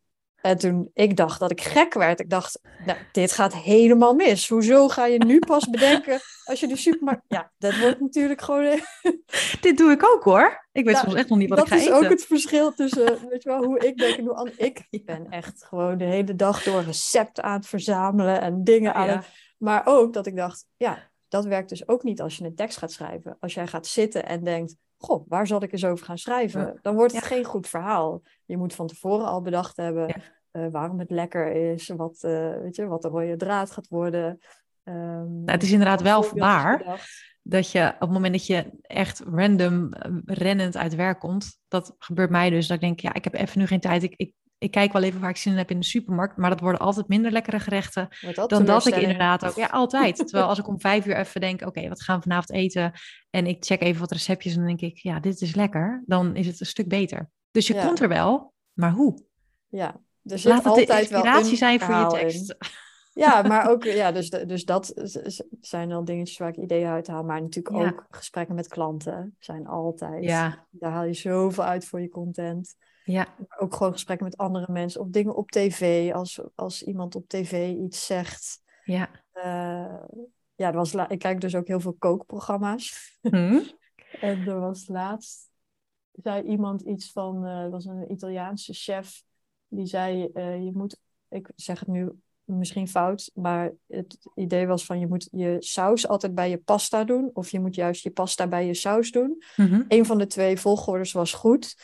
[SPEAKER 2] En toen, ik dacht dat ik gek werd. Ik dacht, nou, dit gaat helemaal mis. Hoezo ga je nu pas bedenken als je de supermarkt... Ja, dat wordt natuurlijk gewoon...
[SPEAKER 1] Dit doe ik ook hoor. Ik weet
[SPEAKER 2] Nou,
[SPEAKER 1] soms echt nog niet wat
[SPEAKER 2] dat
[SPEAKER 1] ik ga
[SPEAKER 2] is
[SPEAKER 1] eten.
[SPEAKER 2] ook het verschil tussen, weet je wel, hoe ik denk en hoe ander- Ik ben echt gewoon de hele dag door recepten aan het verzamelen en dingen aan
[SPEAKER 1] Ja.
[SPEAKER 2] het... Maar ook dat ik dacht, ja, dat werkt dus ook niet als je een tekst gaat schrijven. Als jij gaat zitten en denkt, goh, waar zal ik eens over gaan schrijven?
[SPEAKER 1] Ja.
[SPEAKER 2] Dan wordt het
[SPEAKER 1] Ja.
[SPEAKER 2] geen goed verhaal. Je moet van tevoren al bedacht hebben
[SPEAKER 1] Ja.
[SPEAKER 2] eh, waarom het lekker is, wat, eh, weet je, wat de rode draad gaat worden. Ehm,
[SPEAKER 1] Nou, het is inderdaad wel waar.
[SPEAKER 2] bedacht.
[SPEAKER 1] dat je op het moment dat je echt random eh, rennend uit werk komt, dat gebeurt mij dus. Dat ik denk, ja, ik heb even nu geen tijd. Ik, ik, ik kijk wel even waar ik zin in heb in de supermarkt, maar dat worden altijd minder lekkere gerechten
[SPEAKER 2] dat
[SPEAKER 1] dan dat ik inderdaad ook. Ja, altijd. Terwijl als ik om vijf uur even denk, oké, wat gaan we vanavond eten? En ik check even wat receptjes en dan denk ik, ja, dit is lekker. Dan is het een stuk beter. Dus je
[SPEAKER 2] Ja.
[SPEAKER 1] komt er wel, maar hoe?
[SPEAKER 2] Ja, zit
[SPEAKER 1] Laat het
[SPEAKER 2] altijd wel
[SPEAKER 1] inspiratie zijn voor je
[SPEAKER 2] in.
[SPEAKER 1] tekst.
[SPEAKER 2] Ja, maar ook, ja, dus, dus dat zijn al dingetjes waar ik ideeën uit haal. Maar natuurlijk
[SPEAKER 1] Ja.
[SPEAKER 2] ook gesprekken met klanten zijn altijd.
[SPEAKER 1] Ja,
[SPEAKER 2] Daar haal je zoveel uit voor je content.
[SPEAKER 1] Ja,
[SPEAKER 2] Maar ook gewoon gesprekken met andere mensen. Of dingen op tv. Als, als iemand op tv iets zegt.
[SPEAKER 1] ja.
[SPEAKER 2] Eh, ja, er was la- ik kijk dus ook heel veel kookprogramma's.
[SPEAKER 1] Hm?
[SPEAKER 2] En er was laatst, zei iemand iets van, eh, er was een Italiaanse chef, die zei, eh, je moet, ik zeg het nu misschien fout, maar het idee was van, je moet je saus altijd bij je pasta doen, of je moet juist je pasta bij je saus doen.
[SPEAKER 1] Mhm.
[SPEAKER 2] Een van de twee volgordes was goed.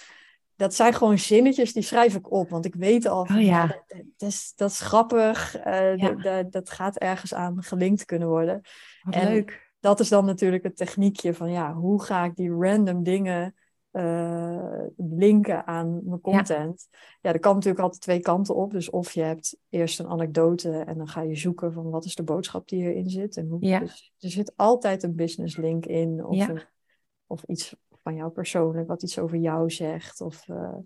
[SPEAKER 2] Dat zijn gewoon zinnetjes, die schrijf ik op, want ik weet al van,
[SPEAKER 1] Oh ja.
[SPEAKER 2] dat, dat is, dat is grappig, eh,
[SPEAKER 1] Ja.
[SPEAKER 2] dat- dat, dat gaat ergens aan gelinkt kunnen worden
[SPEAKER 1] Wat
[SPEAKER 2] En-
[SPEAKER 1] leuk.
[SPEAKER 2] dat is dan natuurlijk het techniekje van ja, hoe ga ik die random dingen eh, linken aan mijn content? Ja. er kan natuurlijk altijd twee kanten op. Dus of je hebt eerst een anekdote en dan ga je zoeken van wat is de boodschap die hierin zit. En hoe,
[SPEAKER 1] Ja.
[SPEAKER 2] dus er zit altijd een business link in of,
[SPEAKER 1] Ja.
[SPEAKER 2] een- of iets van jou persoonlijk, wat iets over jou zegt. Of, eh,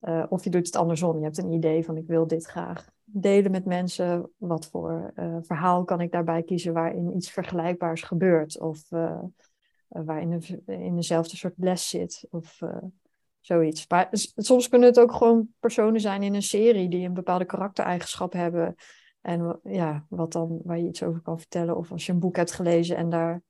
[SPEAKER 2] eh, of je doet het andersom. Je hebt een idee van ik wil dit graag delen met mensen? Wat voor uh, verhaal kan ik daarbij kiezen waarin iets vergelijkbaars gebeurt? Of waarin een, in dezelfde soort les zit? Of zoiets. Maar soms kunnen het ook gewoon personen zijn in een serie die een bepaalde karaktereigenschap hebben. En ja, wat dan, waar je iets over kan vertellen. Of als je een boek hebt gelezen en daar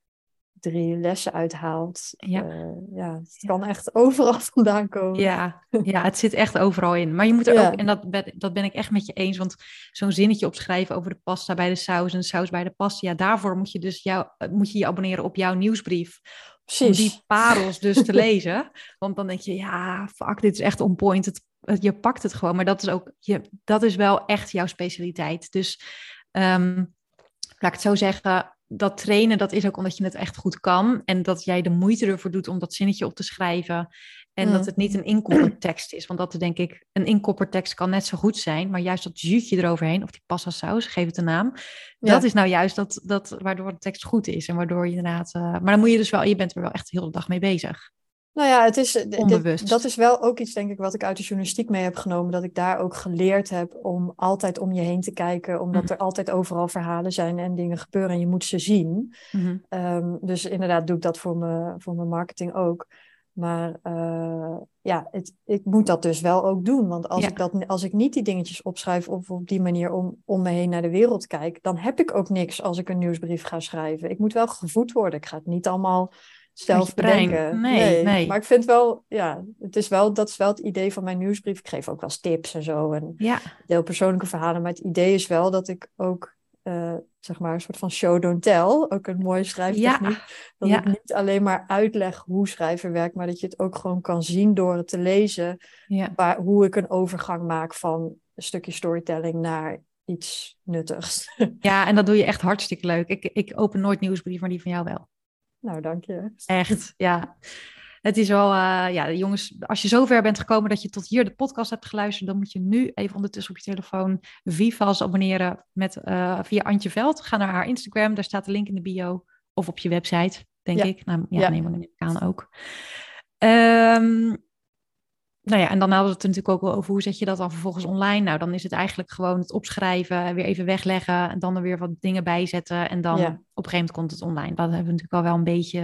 [SPEAKER 2] drie lessen uithaalt. Ja. Uh, ja, het kan echt overal vandaan komen.
[SPEAKER 1] Ja, ja, het zit echt overal in. Maar je moet er ook, en dat ben, dat ben ik echt met je eens, want zo'n zinnetje opschrijven over de pasta bij de saus en de saus bij de pasta, ja, daarvoor moet je dus jou, moet je, je abonneren op jouw nieuwsbrief. Precies. Om die parels dus te lezen. Want dan denk je, ja, fuck, dit is echt on point. Het, je pakt het gewoon. Maar dat is ook, je, dat is wel echt jouw specialiteit. Dus um, laat ik het zo zeggen, dat trainen, dat is ook omdat je het echt goed kan. En dat jij de moeite ervoor doet om dat zinnetje op te schrijven. En dat mm. het niet een inkoppertekst is. Want dat denk ik, een inkoppertekst kan net zo goed zijn. Maar juist dat zuurtje eroverheen, of die pasta saus, geef het een naam. Dat is nou juist dat, dat, waardoor de tekst goed is. En waardoor je inderdaad... Uh, maar dan moet je dus wel, je bent er wel echt de hele dag mee bezig.
[SPEAKER 2] Nou ja, het is, Onbewust. dat is wel ook iets, denk ik, wat ik uit de journalistiek mee heb genomen. Dat ik daar ook geleerd heb om altijd om je heen te kijken. Omdat mhm. er altijd overal verhalen zijn en dingen gebeuren en je moet ze zien. Mhm. Ehm, dus inderdaad doe ik dat voor, me, voor mijn marketing ook. Maar uh, ja, het, ik moet dat dus wel ook doen. Want als, ik dat, als ik niet die dingetjes opschrijf of op die manier om, om me heen naar de wereld kijk, dan heb ik ook niks als ik een nieuwsbrief ga schrijven. Ik moet wel gevoed worden. Ik ga het niet allemaal zelf bedenken. Nee, nee, Maar ik vind wel, ja, het is wel, dat is wel het idee van mijn nieuwsbrief. Ik geef ook wel tips en zo en ja. deel persoonlijke verhalen. Maar het idee is wel dat ik ook, uh, zeg maar, een soort van show don't tell, ook een mooie schrijftechniek. Ja. Dat ik niet alleen maar uitleg hoe schrijven werkt, maar dat je het ook gewoon kan zien door het te lezen. Waar, hoe ik een overgang maak van een stukje storytelling naar iets nuttigs.
[SPEAKER 1] Ja, en dat doe je echt hartstikke leuk. Ik, ik open nooit nieuwsbrief, maar die van jou wel.
[SPEAKER 2] Nou, dank je.
[SPEAKER 1] Echt, ja. Het is wel, uh, ja, jongens, als je zover bent gekomen dat je tot hier de podcast hebt geluisterd, dan moet je nu even ondertussen op je telefoon Vivas abonneren met, uh, via Antje Veld. Ga naar haar Instagram, daar staat de link in de bio. Of op je website, denk ik. Nou, ja, ja. neem ik aan ook. Um, nou ja, en dan hadden we het natuurlijk ook wel over hoe zet je dat dan vervolgens online. Nou, dan is het eigenlijk gewoon het opschrijven, weer even wegleggen en dan er weer wat dingen bijzetten. En dan op een gegeven moment komt het online. Dat hebben we natuurlijk al wel een beetje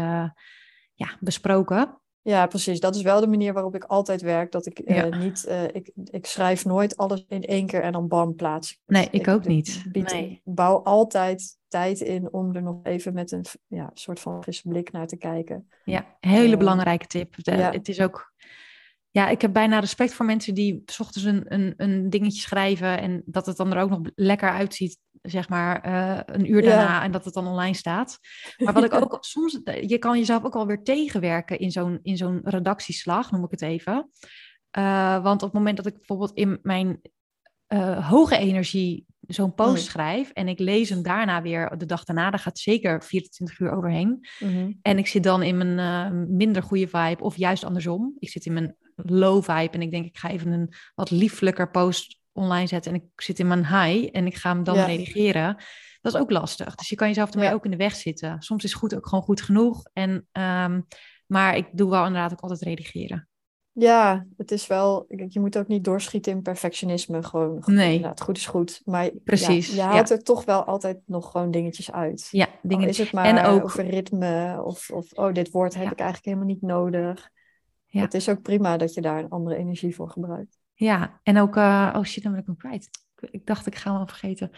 [SPEAKER 1] ja, besproken.
[SPEAKER 2] Ja, precies. Dat is wel de manier waarop ik altijd werk. Dat ik uh, niet, uh, ik, ik schrijf nooit alles in één keer en dan bam plaats.
[SPEAKER 1] Nee, ik, ook niet.
[SPEAKER 2] Bied,
[SPEAKER 1] nee.
[SPEAKER 2] bouw altijd tijd in om er nog even met een ja, soort van frisse blik naar te kijken.
[SPEAKER 1] Ja, hele uh, belangrijke tip. De, ja. Het is ook ja, ik heb bijna respect voor mensen die s ochtends een, een, een dingetje schrijven en dat het dan er ook nog lekker uitziet, zeg maar, uh, een uur daarna en dat het dan online staat. Maar wat ik ook soms, je kan jezelf ook alweer tegenwerken in zo'n, in zo'n redactieslag, noem ik het even. Uh, want op het moment dat ik bijvoorbeeld in mijn uh, hoge energie zo'n post mm. schrijf en ik lees hem daarna weer de dag daarna, daar gaat zeker 24 uur overheen. Mm-hmm. En ik zit dan in mijn uh, minder goede vibe of juist andersom. Ik zit in mijn low vibe en ik denk ik ga even een wat lieflijker post online zetten en ik zit in mijn high en ik ga hem dan redigeren. Dat is ook lastig. Dus je kan jezelf ermee ook in de weg zitten. Soms is goed ook gewoon goed genoeg. En, um, maar ik doe wel inderdaad ook altijd redigeren.
[SPEAKER 2] Ja, het is wel, je moet ook niet doorschieten in perfectionisme. Gewoon, nee. het goed is goed. Maar Precies, ja, je haalt er toch wel altijd nog gewoon dingetjes uit.
[SPEAKER 1] Ja, dingen.
[SPEAKER 2] is het maar en ook... over ritme of, of oh, dit woord heb ik eigenlijk helemaal niet nodig. Ja. Het is ook prima dat je daar een andere energie voor gebruikt.
[SPEAKER 1] Ja, en ook, uh, oh shit, dan ben ik hem kwijt. Ik dacht, ik ga hem vergeten.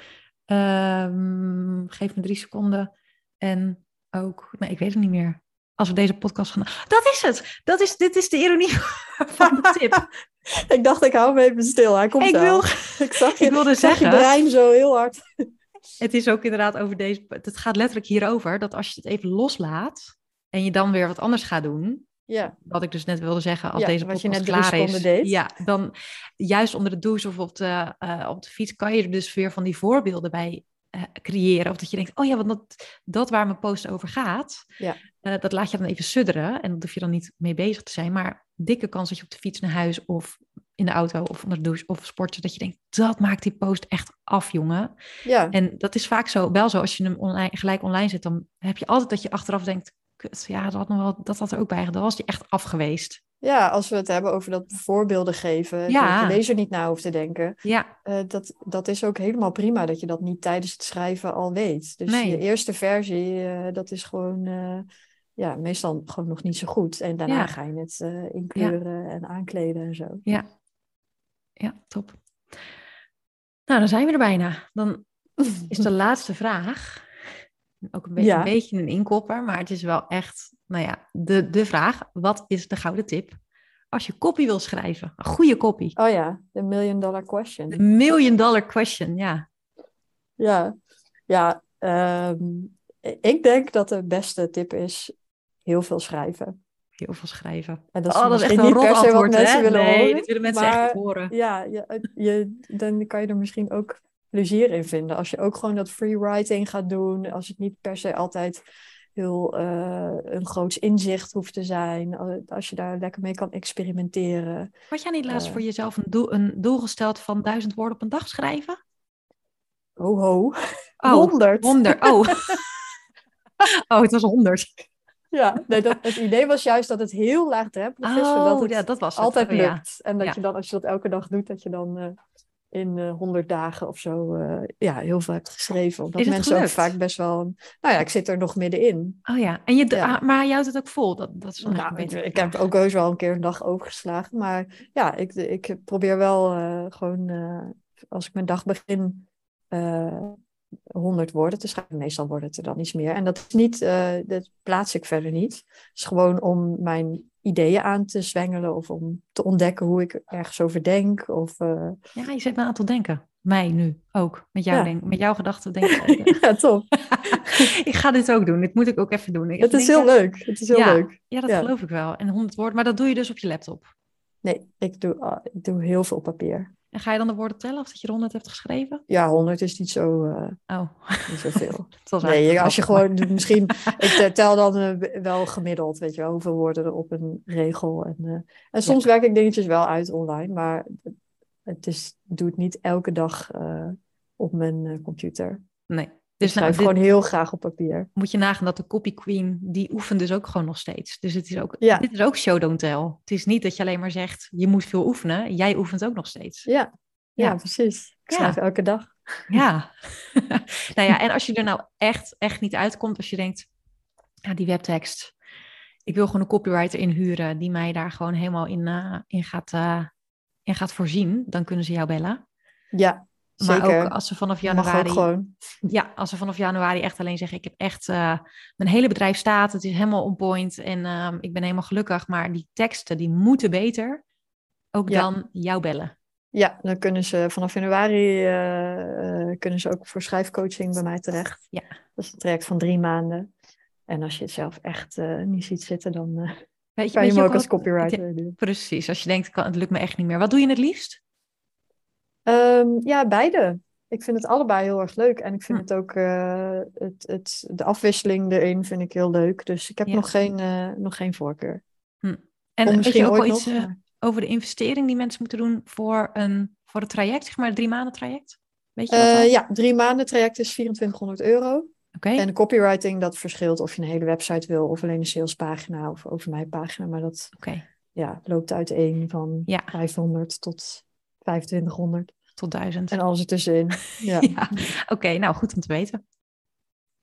[SPEAKER 1] Um, geef me drie seconden. En ook, nee, ik weet het niet meer als we deze podcast gaan. Dat is het. Dat is, dit is de ironie van de tip.
[SPEAKER 2] ik dacht, ik hou hem even stil. Hij komt ik wil,
[SPEAKER 1] ik zag je, ik wilde zeggen,
[SPEAKER 2] je brein zo heel hard.
[SPEAKER 1] het is ook inderdaad over deze. Het gaat letterlijk hierover dat als je het even loslaat en je dan weer wat anders gaat doen. Ja. Wat ik dus net wilde zeggen, als deze podcast je net klaar is. Deed. Ja, dan juist onder de douche of op de, uh, op de fiets kan je er dus weer van die voorbeelden bij uh, creëren. Of dat je denkt, oh ja, want dat, dat waar mijn post over gaat, ja. Uh, dat laat je dan even sudderen. En dat hoef je dan niet mee bezig te zijn. Maar dikke kans dat je op de fiets naar huis of in de auto of onder de douche of sporten, dat je denkt, dat maakt die post echt af, jongen. Ja. En dat is vaak zo, wel zo, als je hem online, gelijk online zet, dan heb je altijd dat je achteraf denkt, ja, dat had, nog wel, dat had er ook bij gedaan. was die echt af geweest.
[SPEAKER 2] Ja, als we het hebben over dat voorbeelden geven,
[SPEAKER 1] Ja.
[SPEAKER 2] dat je lezer niet na hoeft te denken.
[SPEAKER 1] Ja,
[SPEAKER 2] eh, dat, dat is ook helemaal prima dat je dat niet tijdens het schrijven al weet. Dus
[SPEAKER 1] Nee.
[SPEAKER 2] je eerste versie, eh, dat is gewoon eh, ja, meestal gewoon nog niet zo goed. En daarna
[SPEAKER 1] Ja.
[SPEAKER 2] ga je het inkleuren en aankleden en zo.
[SPEAKER 1] ja. Ja, top. Nou, dan zijn we er bijna. Dan is de laatste vraag. Ook een beetje,
[SPEAKER 2] Ja.
[SPEAKER 1] een beetje een inkopper, maar het is wel echt, nou ja, de, de vraag. Wat is de gouden tip als je copy wil schrijven? Een goede copy.
[SPEAKER 2] Oh ja, de million dollar question.
[SPEAKER 1] De million dollar question, ja.
[SPEAKER 2] Ja, ja ehm, ik denk dat de beste tip is heel veel schrijven.
[SPEAKER 1] Heel veel schrijven.
[SPEAKER 2] En dat
[SPEAKER 1] oh, dat is echt
[SPEAKER 2] misschien
[SPEAKER 1] een rot antwoord,
[SPEAKER 2] mensen
[SPEAKER 1] hè?
[SPEAKER 2] willen
[SPEAKER 1] nee,
[SPEAKER 2] horen.
[SPEAKER 1] dit willen mensen echt
[SPEAKER 2] maar-
[SPEAKER 1] horen.
[SPEAKER 2] Ja, je, je, dan kan je er misschien ook plezier in vinden. Als je ook gewoon dat free writing gaat doen. Als het niet per se altijd heel eh, een groots inzicht hoeft te zijn. Als- Als je daar lekker mee kan experimenteren.
[SPEAKER 1] Had jij niet laatst
[SPEAKER 2] Eh.
[SPEAKER 1] voor jezelf een doel, een doel gesteld van duizend woorden op een dag schrijven?
[SPEAKER 2] Ho ho,
[SPEAKER 1] Oh,
[SPEAKER 2] 100.
[SPEAKER 1] 100. Oh. oh, het was 100.
[SPEAKER 2] Ja, nee, dat, het idee was juist dat het heel laagdrempelig is. zodat
[SPEAKER 1] Oh,
[SPEAKER 2] het
[SPEAKER 1] ja, dat was het.
[SPEAKER 2] altijd
[SPEAKER 1] Oh, ja.
[SPEAKER 2] lukt. En dat
[SPEAKER 1] Ja.
[SPEAKER 2] je dan, als je dat elke dag doet, dat je dan eh, in 100 dagen of zo eh, ja, heel veel hebt geschreven. Omdat mensen ook vaak best wel... Nou ja, ik zit er nog middenin.
[SPEAKER 1] Oh ja, en je,
[SPEAKER 2] Ja.
[SPEAKER 1] ah, maar je houdt het ook vol. Dat, dat is
[SPEAKER 2] Nou,
[SPEAKER 1] een
[SPEAKER 2] ik,
[SPEAKER 1] beetje
[SPEAKER 2] ik heb ook heus wel een keer een dag overgeslagen. Maar ja, ik, ik probeer wel eh, gewoon... als ik mijn dag begin... 100 woorden te schrijven. Meestal wordt het er dan iets meer. En dat is niet, eh, dat plaats ik verder niet. Het is gewoon om mijn ideeën aan te zwengelen of om te ontdekken hoe ik ergens over denk. Of, eh,
[SPEAKER 1] Ja, je zet me aan tot denken. Mij nu ook. Met, jou
[SPEAKER 2] Ja.
[SPEAKER 1] denk, met jouw gedachten denken.
[SPEAKER 2] ja, top.
[SPEAKER 1] ik ga dit ook doen. Dit moet ik ook even doen. Ik
[SPEAKER 2] Het is heel leuk. Het is heel
[SPEAKER 1] Ja.
[SPEAKER 2] leuk.
[SPEAKER 1] Ja, dat
[SPEAKER 2] Ja.
[SPEAKER 1] geloof ik wel. En 100 woorden, maar dat doe je dus op je laptop.
[SPEAKER 2] Nee, ik doe, ah, ik doe heel veel op papier.
[SPEAKER 1] En ga je dan de woorden tellen of dat je er 100 hebt geschreven?
[SPEAKER 2] Ja, 100 is niet zo, eh
[SPEAKER 1] Oh,
[SPEAKER 2] niet zoveel.
[SPEAKER 1] dat was
[SPEAKER 2] Nee, als je gewoon doet, misschien, ik tel dan eh, wel gemiddeld, weet je wel, hoeveel woorden er op een regel. En, eh, en soms werk ik dingetjes wel uit online, maar het is, ik doe het niet elke dag op mijn computer.
[SPEAKER 1] maar-
[SPEAKER 2] Ik
[SPEAKER 1] Dus nou,
[SPEAKER 2] schrijf
[SPEAKER 1] dit
[SPEAKER 2] gewoon heel graag op papier.
[SPEAKER 1] moet je nagaan dat de copy queen, die oefent dus ook gewoon nog steeds. Dus het is ook,
[SPEAKER 2] Ja.
[SPEAKER 1] dit is ook show don't tell. Het is niet dat je alleen maar zegt, je moet veel oefenen. Jij oefent ook nog steeds.
[SPEAKER 2] Ja, ja,
[SPEAKER 1] Ja.
[SPEAKER 2] precies. Ik
[SPEAKER 1] Ja.
[SPEAKER 2] schrijf elke dag.
[SPEAKER 1] Ja. nou ja, en als je er nou echt, echt niet uitkomt, als je denkt, ja, die webtekst, ik wil gewoon een copywriter inhuren die mij daar gewoon helemaal in, eh, in, gaat, eh, in gaat voorzien, dan kunnen ze jou bellen.
[SPEAKER 2] Ja,
[SPEAKER 1] Maar
[SPEAKER 2] zeker.
[SPEAKER 1] ook als ze vanaf januari,
[SPEAKER 2] gewoon.
[SPEAKER 1] ja, als ze vanaf januari echt alleen zeggen, ik heb echt, eh, mijn hele bedrijf staat, het is helemaal on point en ehm, ik ben helemaal gelukkig, maar die teksten, die moeten beter, ook
[SPEAKER 2] Ja.
[SPEAKER 1] dan jou bellen.
[SPEAKER 2] Ja, dan kunnen ze vanaf januari eh, eh, kunnen ze ook voor schrijfcoaching bij mij terecht.
[SPEAKER 1] Ja.
[SPEAKER 2] Dat is een traject van drie maanden. En als je het zelf echt niet ziet zitten, dan
[SPEAKER 1] Weet je,
[SPEAKER 2] kan
[SPEAKER 1] weet
[SPEAKER 2] hem
[SPEAKER 1] je
[SPEAKER 2] ook
[SPEAKER 1] ook
[SPEAKER 2] als copywriter doen.
[SPEAKER 1] Precies, als je denkt, kan, het lukt me echt niet meer. Wat doe je het liefst?
[SPEAKER 2] Ehm, ja, beide. Ik vind het allebei heel erg leuk. En ik vind
[SPEAKER 1] Hm.
[SPEAKER 2] het ook, eh, het, het, de afwisseling erin vind ik heel leuk. Dus ik heb nog, geen, eh, nog geen voorkeur.
[SPEAKER 1] En
[SPEAKER 2] Of
[SPEAKER 1] weet je
[SPEAKER 2] misschien
[SPEAKER 1] ook wel
[SPEAKER 2] ooit
[SPEAKER 1] iets
[SPEAKER 2] nog.
[SPEAKER 1] eh, over de investering die mensen moeten doen voor, een, voor het traject, zeg maar het drie maanden traject? Weet je al?
[SPEAKER 2] ja, drie maanden traject is 2400 euro.
[SPEAKER 1] Oké,
[SPEAKER 2] En de copywriting, dat verschilt of je een hele website wil of alleen een salespagina of over mij pagina. Maar dat ja, loopt uiteen van
[SPEAKER 1] Ja.
[SPEAKER 2] 500 tot 2500
[SPEAKER 1] tot duizend.
[SPEAKER 2] en alles ertussenin. Ja.
[SPEAKER 1] Ja, oké, nou goed om te weten.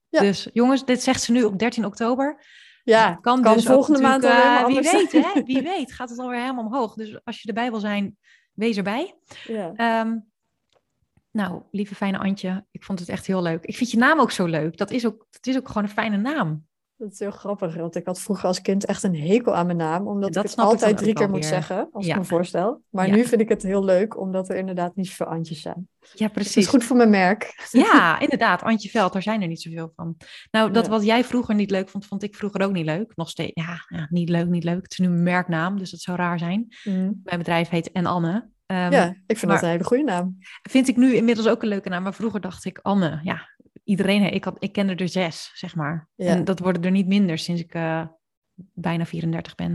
[SPEAKER 2] Ja.
[SPEAKER 1] Dus jongens, dit zegt ze nu op 13 oktober.
[SPEAKER 2] Ja,
[SPEAKER 1] kan,
[SPEAKER 2] kan
[SPEAKER 1] dus
[SPEAKER 2] volgende maand
[SPEAKER 1] eh, Wie weet,
[SPEAKER 2] zijn.
[SPEAKER 1] hè? Wie weet, gaat het alweer helemaal omhoog. Dus als je erbij wil zijn, wees erbij.
[SPEAKER 2] ja.
[SPEAKER 1] Ehm, nou, lieve fijne Antje, ik vond het echt heel leuk. Ik vind je naam ook zo leuk. Dat is ook, dat is ook gewoon een fijne naam.
[SPEAKER 2] Dat is heel grappig, want ik had vroeger als kind echt een hekel aan mijn naam, omdat
[SPEAKER 1] Dat
[SPEAKER 2] ik het
[SPEAKER 1] ik
[SPEAKER 2] altijd drie keer moet
[SPEAKER 1] weer.
[SPEAKER 2] zeggen, als
[SPEAKER 1] Ja.
[SPEAKER 2] ik me voorstel. Maar
[SPEAKER 1] Ja.
[SPEAKER 2] nu vind ik het heel leuk, omdat er inderdaad niet zoveel Antjes zijn.
[SPEAKER 1] Ja,
[SPEAKER 2] Dus het
[SPEAKER 1] precies.
[SPEAKER 2] is goed voor mijn merk.
[SPEAKER 1] Ja, inderdaad. Antje Veld, daar zijn er niet zoveel van. Nou, dat
[SPEAKER 2] Ja.
[SPEAKER 1] wat jij vroeger niet leuk vond, vond ik vroeger ook niet leuk. Nog steeds, ja, ja, niet leuk, niet leuk. Het is nu mijn merknaam, dus dat zou raar zijn.
[SPEAKER 2] Mm.
[SPEAKER 1] Mijn bedrijf heet En Anne. Ehm,
[SPEAKER 2] ja, ik vind
[SPEAKER 1] maar-
[SPEAKER 2] dat een hele goede naam.
[SPEAKER 1] Vind ik nu inmiddels ook een leuke naam, maar vroeger dacht ik Anne. Ja, iedereen, ik, had, ik kende er zes, zeg maar.
[SPEAKER 2] Ja.
[SPEAKER 1] En dat worden er niet minder sinds ik eh, bijna 34 ben.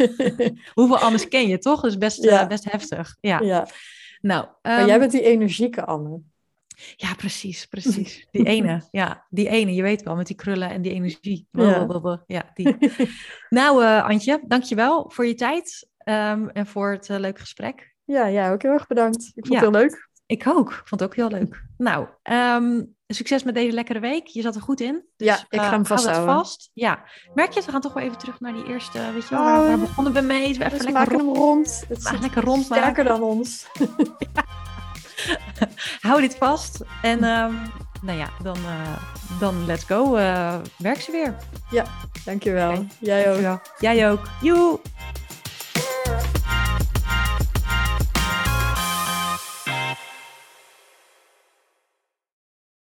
[SPEAKER 1] Hoeveel Annes ken je, toch? Dat is best, eh,
[SPEAKER 2] Ja.
[SPEAKER 1] best heftig. Ja,
[SPEAKER 2] ja.
[SPEAKER 1] nou.
[SPEAKER 2] Maar
[SPEAKER 1] ehm,
[SPEAKER 2] jij bent die energieke Anne.
[SPEAKER 1] Ja, precies, precies. Die ene, ja, die ene, je weet wel, met die krullen en die energie.
[SPEAKER 2] Ja.
[SPEAKER 1] Blablabla. Ja, die. nou, eh Antje, dankjewel voor je tijd ehm, en voor het leuke gesprek.
[SPEAKER 2] Ja, jij ook heel erg bedankt. Ik vond
[SPEAKER 1] Ja.
[SPEAKER 2] het heel leuk.
[SPEAKER 1] Ik ook, ik vond het ook heel leuk. Nou, ehm, succes met deze lekkere week. Je zat er goed in. Dus,
[SPEAKER 2] Ja, ik
[SPEAKER 1] eh,
[SPEAKER 2] ga hem
[SPEAKER 1] dat
[SPEAKER 2] vasthouden.
[SPEAKER 1] vast. Ja, merk je? We gaan toch wel even terug naar die eerste, weet je wel,
[SPEAKER 2] Oh,
[SPEAKER 1] waar, waar begonnen we mee? Even
[SPEAKER 2] Dus we
[SPEAKER 1] lekker
[SPEAKER 2] maken
[SPEAKER 1] rond,
[SPEAKER 2] hem rond. Het is
[SPEAKER 1] lekker rond
[SPEAKER 2] sterker dan ons.
[SPEAKER 1] Hou dit vast. En ehm, nou ja, dan, eh, dan let's go. eh werk ze weer.
[SPEAKER 2] Dankjewel.
[SPEAKER 1] Oké.
[SPEAKER 2] Jij ook.
[SPEAKER 1] Dankjewel. Jij ook. Joe!